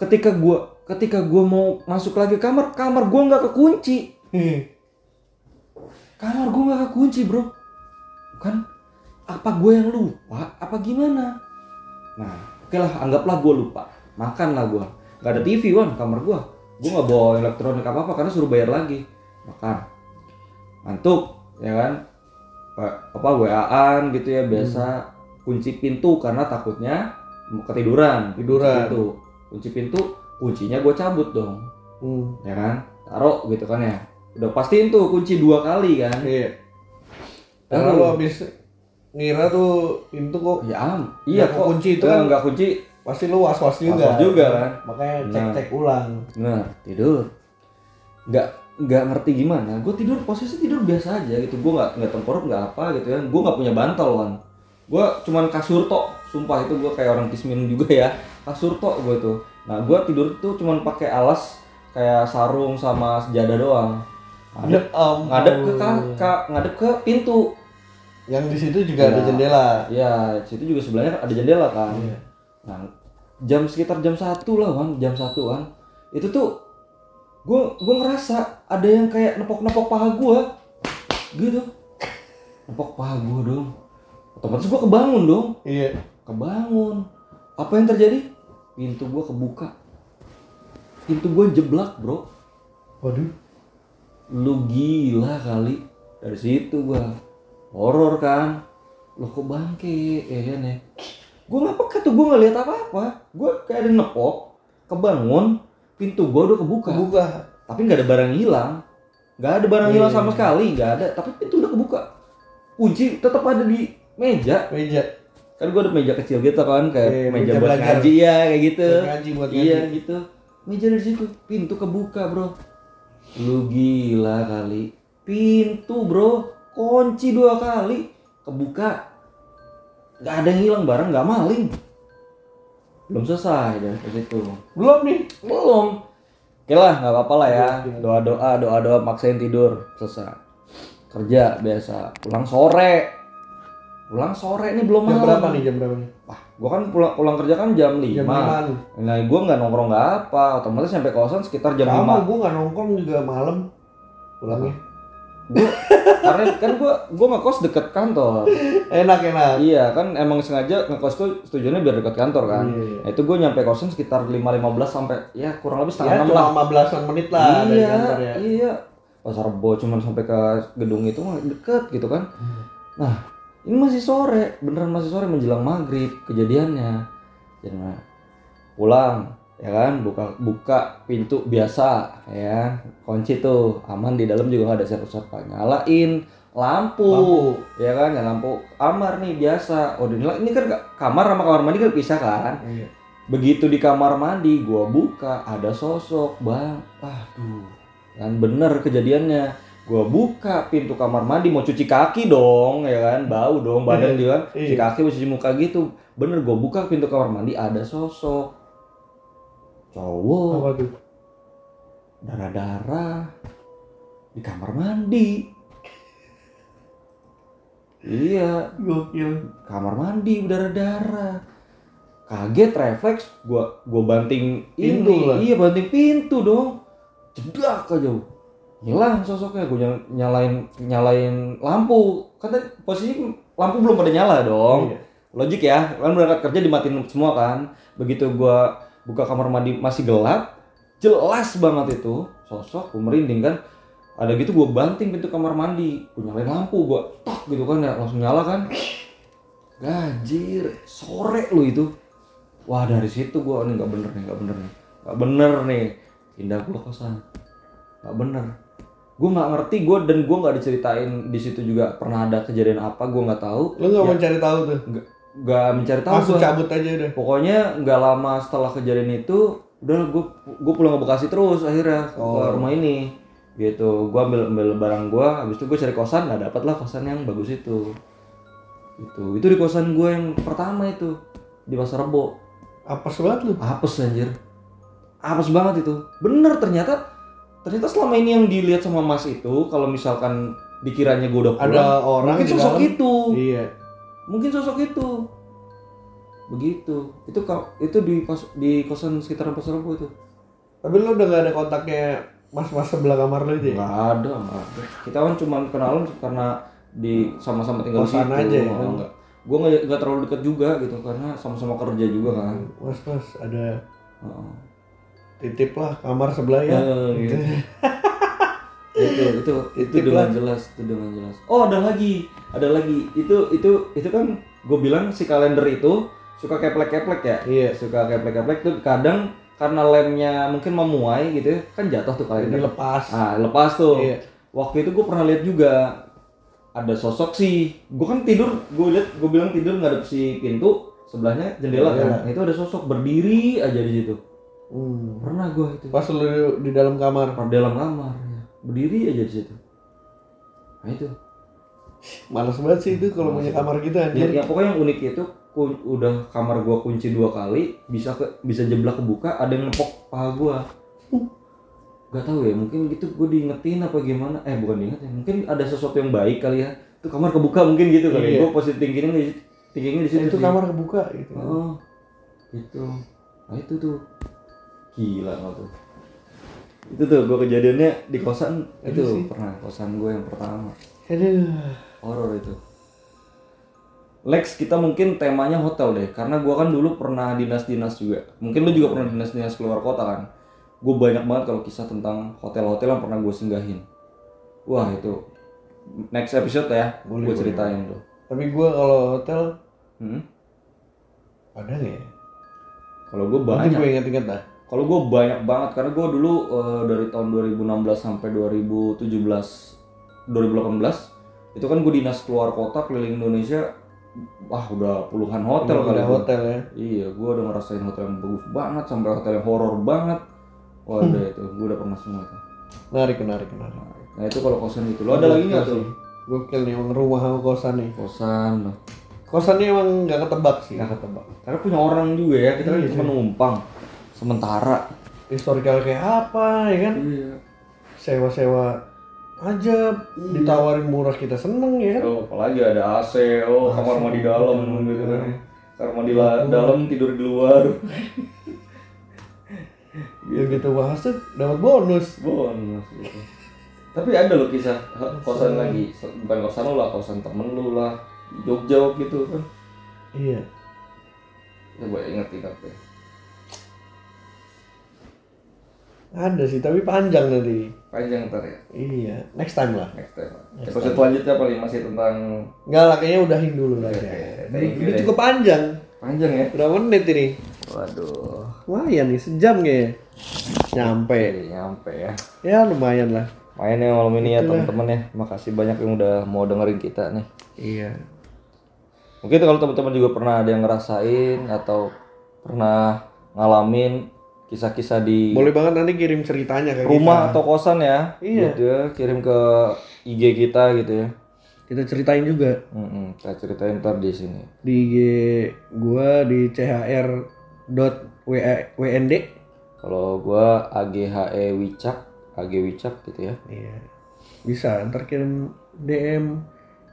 Ketika gua ketika gua mau masuk lagi kamar kamar gua nggak kekunci. Kamar gue gak kekunci bro. Kan apa gue yang lupa apa gimana? Nah oke lah anggaplah gue lupa makan lah gue nggak ada TV wan kamar gue gue nggak bawa elektronik apa apa karena suruh bayar lagi. Makan. Ngantuk ya kan? Pa- apa waan gitu ya biasa. Kunci pintu karena takutnya ketiduran. Tiduran. kunci pintu. Kunci pintu kuncinya gue cabut dong. Hmm. ya kan? Taruh gitu kan ya. Udah pastiin tuh kunci dua kali kan? Iya. Karena lu habis ngira tuh pintu kok. Ya am iya kok. kunci itu Eh, kan. nggak kunci pasti lu was-was juga. Was-was juga kan. Makanya Nah. cek-cek ulang. nah tidur nggak nggak ngerti gimana gue tidur posisi tidur biasa aja gitu gue nggak nggak tengkorup nggak apa gitu kan gue nggak punya bantal kan gue cuman kasur tok sumpah itu gue kayak orang kismin juga ya kasur tok gue tuh nah gue tidur tuh cuman pakai alas kayak sarung sama sejadah doang ngadep, ampun. ngadep ke ka- ka- ngadep ke pintu Yang di situ juga ada Iya. jendela. ya situ juga sebelahnya ada jendela kan Iya. Nah, jam sekitar jam satu lah, Wan. Jam satu kan. Itu tuh gue gue ngerasa ada yang kayak nepok-nepok paha gue, gitu. Nepok paha gue dong. Otomatis gue kebangun dong, Iya. kebangun. Apa yang terjadi? Pintu gue kebuka. Pintu gue jeblak, bro. Waduh. Lu gila kali. Dari situ gue horor kan. Lo kok bangke, ya kan ya. Gue nggak peka tuh, gue nggak lihat apa-apa. Gue kayak ada nepok, kebangun, pintu gue udah kebuka. Kebuka. Tapi nggak ada barang hilang. Nggak ada barang Iya. hilang sama sekali, nggak ada. Tapi pintu udah kebuka. Kunci tetap ada di meja. Meja. Kan gue ada meja kecil gitu kan, kayak Iya, meja, meja buat belajar. ngaji ya, kayak gitu. Buat ngaji buat ngaji. Iya gitu. Meja dari situ, pintu kebuka bro. Lu gila kali. Pintu bro, kunci dua kali, kebuka. Gak ada yang hilang barang, gak maling. Belum selesai dari situ. Belum nih. Belum. Oke lah, nggak apa-apa lah ya. Doa doa doa doa maksain tidur selesai. Kerja biasa. Pulang sore. Pulang sore nih belum Jam malam. berapa nih? Jam berapa nih? Wah, gua kan pulang pulang kerja kan jam 5. Jam lima. Nah, gua nggak nongkrong nggak apa, otomatis sampai kosan sekitar jam Sama 5. gue nggak nongkrong juga malam. Pulangnya. Gua karena kan gua gua ngekos deket kantor. Enak enak. iya, kan emang sengaja ngekos tuh tujuannya biar deket kantor kan. Iya. Nah, itu gua nyampe kosan sekitar 5.15 sampai ya kurang lebih Ya setengah 6 lah. cuma 15 menit lah dari iya, kantor ya. iya. Pasar Rebo cuman sampai ke gedung itu mah deket gitu kan. Hmm. Nah, ini masih sore, beneran masih sore menjelang maghrib kejadiannya. Jadi nah, pulang, ya kan, buka buka pintu biasa, ya, kunci tuh aman di dalam juga nggak ada siapa-siapa. Nyalain lampu, Lampu. ya kan, ya lampu kamar nih biasa. Oh, dinyala- ini kan kamar sama kamar mandi kan pisah kan. Iya. Begitu di kamar mandi, gua buka, ada sosok, bang. Aduh, kan bener kejadiannya. Gua buka pintu kamar mandi, mau cuci kaki dong, ya kan, bau dong, badan dia kan, cuci Iya. kaki, mau cuci muka gitu. Bener, gua buka pintu kamar mandi, ada sosok. Cowok, Apa tuh? darah-darah, di kamar mandi. Iya, Gokil. kamar mandi berdarah-darah. Kaget refleks gua gua banting Pintu ini lah. iya banting pintu dong. Jedak aja. Hilang sosoknya. Gua nyal- nyalain nyalain lampu. Kan tadi posisi lampu belum pada nyala dong. Iya. logik ya. Kan berangkat kerja dimatiin semua kan. Begitu gua buka kamar mandi masih gelap jelas banget itu. Sosok gua merinding kan. Ada gitu gue banting pintu kamar mandi gue nyalain lampu gue tok gitu kan ya langsung nyala kan. Gajir sore lu itu. Wah dari situ gue nih nggak bener nih nggak bener nih nggak bener nih. Pindah gue kosan. Nggak bener. Gue nggak ngerti gue dan gue nggak diceritain di situ juga pernah ada kejadian apa gue nggak tahu. Lu nggak mau cari tahu tuh? nggak nggak mencari tahu Langsung cabut aja udah. pokoknya nggak lama setelah kejadian itu udah gue gue pulang ke Bekasi terus akhirnya ke rumah ini. Gitu. Gue ambil ambil barang gue habis itu gue cari kosan nggak dapet lah kosan yang bagus itu. Itu itu di kosan gue yang pertama itu di pasar rebo. Apes banget lu. apes anjir. Apes banget itu. Bener ternyata ternyata selama ini yang dilihat sama mas itu kalau misalkan dikiranya gue udah pulang Ada orang mungkin sosok itu. Iya. Mungkin sosok itu begitu itu ka- itu di pos, di kosan sekitaran pasar rebo itu Tapi lu udah gak ada kontaknya mas-mas sebelah kamar lu itu ya? nggak ada nggak ada kita kan cuma kenalan karena di sama-sama tinggal di situ aja ya, Oh, kan? gue nggak nggak terlalu dekat juga gitu karena sama-sama kerja juga kan Mas mas ada Heeh. titip lah kamar sebelah ya. Eh, gitu. itu itu itu dengan lah. jelas itu dengan jelas oh ada lagi ada lagi itu itu itu kan gue bilang si kalender itu suka keplek-keplek ya Iya. suka keplek-keplek tuh kadang karena lemnya mungkin memuai gitu ya, kan jatuh tuh kalender lepas. ah lepas tuh Iya. waktu itu gue pernah lihat juga ada sosok sih gue kan tidur gue lihat gue bilang tidur ngadep si pintu sebelahnya jendela Iya. kan itu ada sosok berdiri aja di situ Hmm. pernah gue itu Pas lu di dalam kamar. di dalam kamar. Berdiri aja di situ. Nah itu. Males banget sih itu kalau punya kamar gitu ya, anjir. ya pokoknya yang unik itu kun- udah kamar gua kunci dua kali bisa ke bisa jeblak kebuka ada yang ngepok paha gua. Gak tahu ya mungkin gitu gue diingetin apa gimana. Eh bukan diingetin mungkin ada sesuatu yang baik kali ya. Itu kamar kebuka mungkin gitu kali Iya. gue positif thinkingnya di thinkingnya di situ itu sih. kamar kebuka gitu. oh gitu. Nah itu tuh. Gila nggak tuh itu tuh gue kejadiannya di kosan itu sih. pernah kosan gue yang pertama Aduh. horor itu Lex kita mungkin temanya hotel deh karena gua kan dulu pernah dinas-dinas juga mungkin lu juga pernah dinas-dinas keluar kota kan gue banyak banget kalau kisah tentang hotel-hotel yang pernah gue singgahin wah itu next episode ya gue boleh, ceritain tuh Tapi gua kalau hotel hmm? ada nggak ya? kalau gue banyak gue inget-inget dah. Kalau gue banyak banget karena gue dulu eh, dari tahun 2016 sampai 2017 2018 itu kan gue dinas keluar kota keliling Indonesia wah udah puluhan hotel kali gua. hotel ya. Iya, gue udah ngerasain hotel yang bagus banget sampai hotel yang horor banget. Wah, udah itu, gue udah pernah semua itu. Menarik, menarik, menarik. Nah itu kalau kosan itu, lo ada lagi nggak tuh? Gokil nih emang rumah sama kosan nih. Kosan. Kosannya emang nggak ketebak sih. nggak ketebak. Karena punya orang juga ya, kita kan Iya, cuma numpang. Sementara. Historical kayak apa ya kan? Iya. Sewa-sewa aja ditawarin murah kita seneng ya kan? Oh, apalagi ada AC, oh kamar mandi dalam gitu kan. Kamar mandi la- dalam tidur di luar. Ya gitu bahas tuh dapat bonus. Bonus gitu. Tapi ada loh kisah kosan lagi, bukan kosan lu lah, kosan temen lu lah, Jogja gitu kan. Iya. Coba ingat-ingat deh. Ada sih, tapi panjang nanti. Panjang ntar ya, Iya, next time lah. next time. Episode selanjutnya paling masih tentang Enggak lah, kayaknya udahin dulu lah ya. Ini cukup panjang. panjang ya. Berapa menit ini? Waduh. Lumayan nih, sejam kayaknya. Nyampe. Eh, nyampe ya. Ya lumayan lah. Main ya malam ini ya teman-teman ya. Makasih banyak yang udah mau dengerin kita nih. Iya. Mungkin kalau teman-teman juga pernah ada yang ngerasain atau pernah ngalamin kisah-kisah di Boleh banget nanti kirim ceritanya ke rumah atau kosan ya. Iya. Gitu ya, kirim ke IG kita gitu ya. kita. Kita ceritain juga Mm-mm, kita ceritain ntar di sini. di IG gua di chr.wnd. Kalau gua AGHE Wicak, AG Wicak gitu ya. Iya. Bisa ntar kirim DM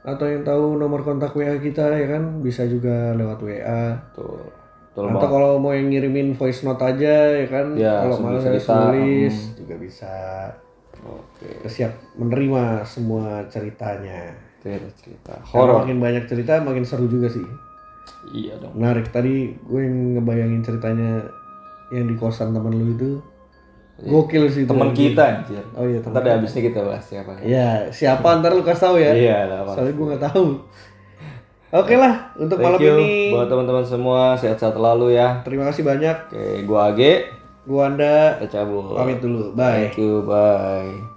atau yang tahu nomor kontak WA kita ya kan bisa juga lewat WA. Tuh. Betul Atau banget. kalau mau yang ngirimin voice note aja ya kan Ya, kalau malas harus tulis hmm. juga bisa. Oke. Kita siap menerima semua ceritanya. Ya cerita. Horor. makin banyak cerita makin seru juga sih. Iya dong. Menarik tadi gue yang ngebayangin ceritanya yang di kosan temen lu itu Gokil sih itu. Teman kita anjir. Oh iya, Ntar ada habisnya kita bahas siapa ya. Ya, siapa ntar lu kasih tahu ya. Iya, lah. Soalnya gue nggak tahu. Oke lah, untuk malam Thank you ini buat teman-teman semua sehat-sehat selalu ya. terima kasih banyak. Oke, gua Age, Gua Anda kita cabut. pamit dulu. Bye. Thank you, bye.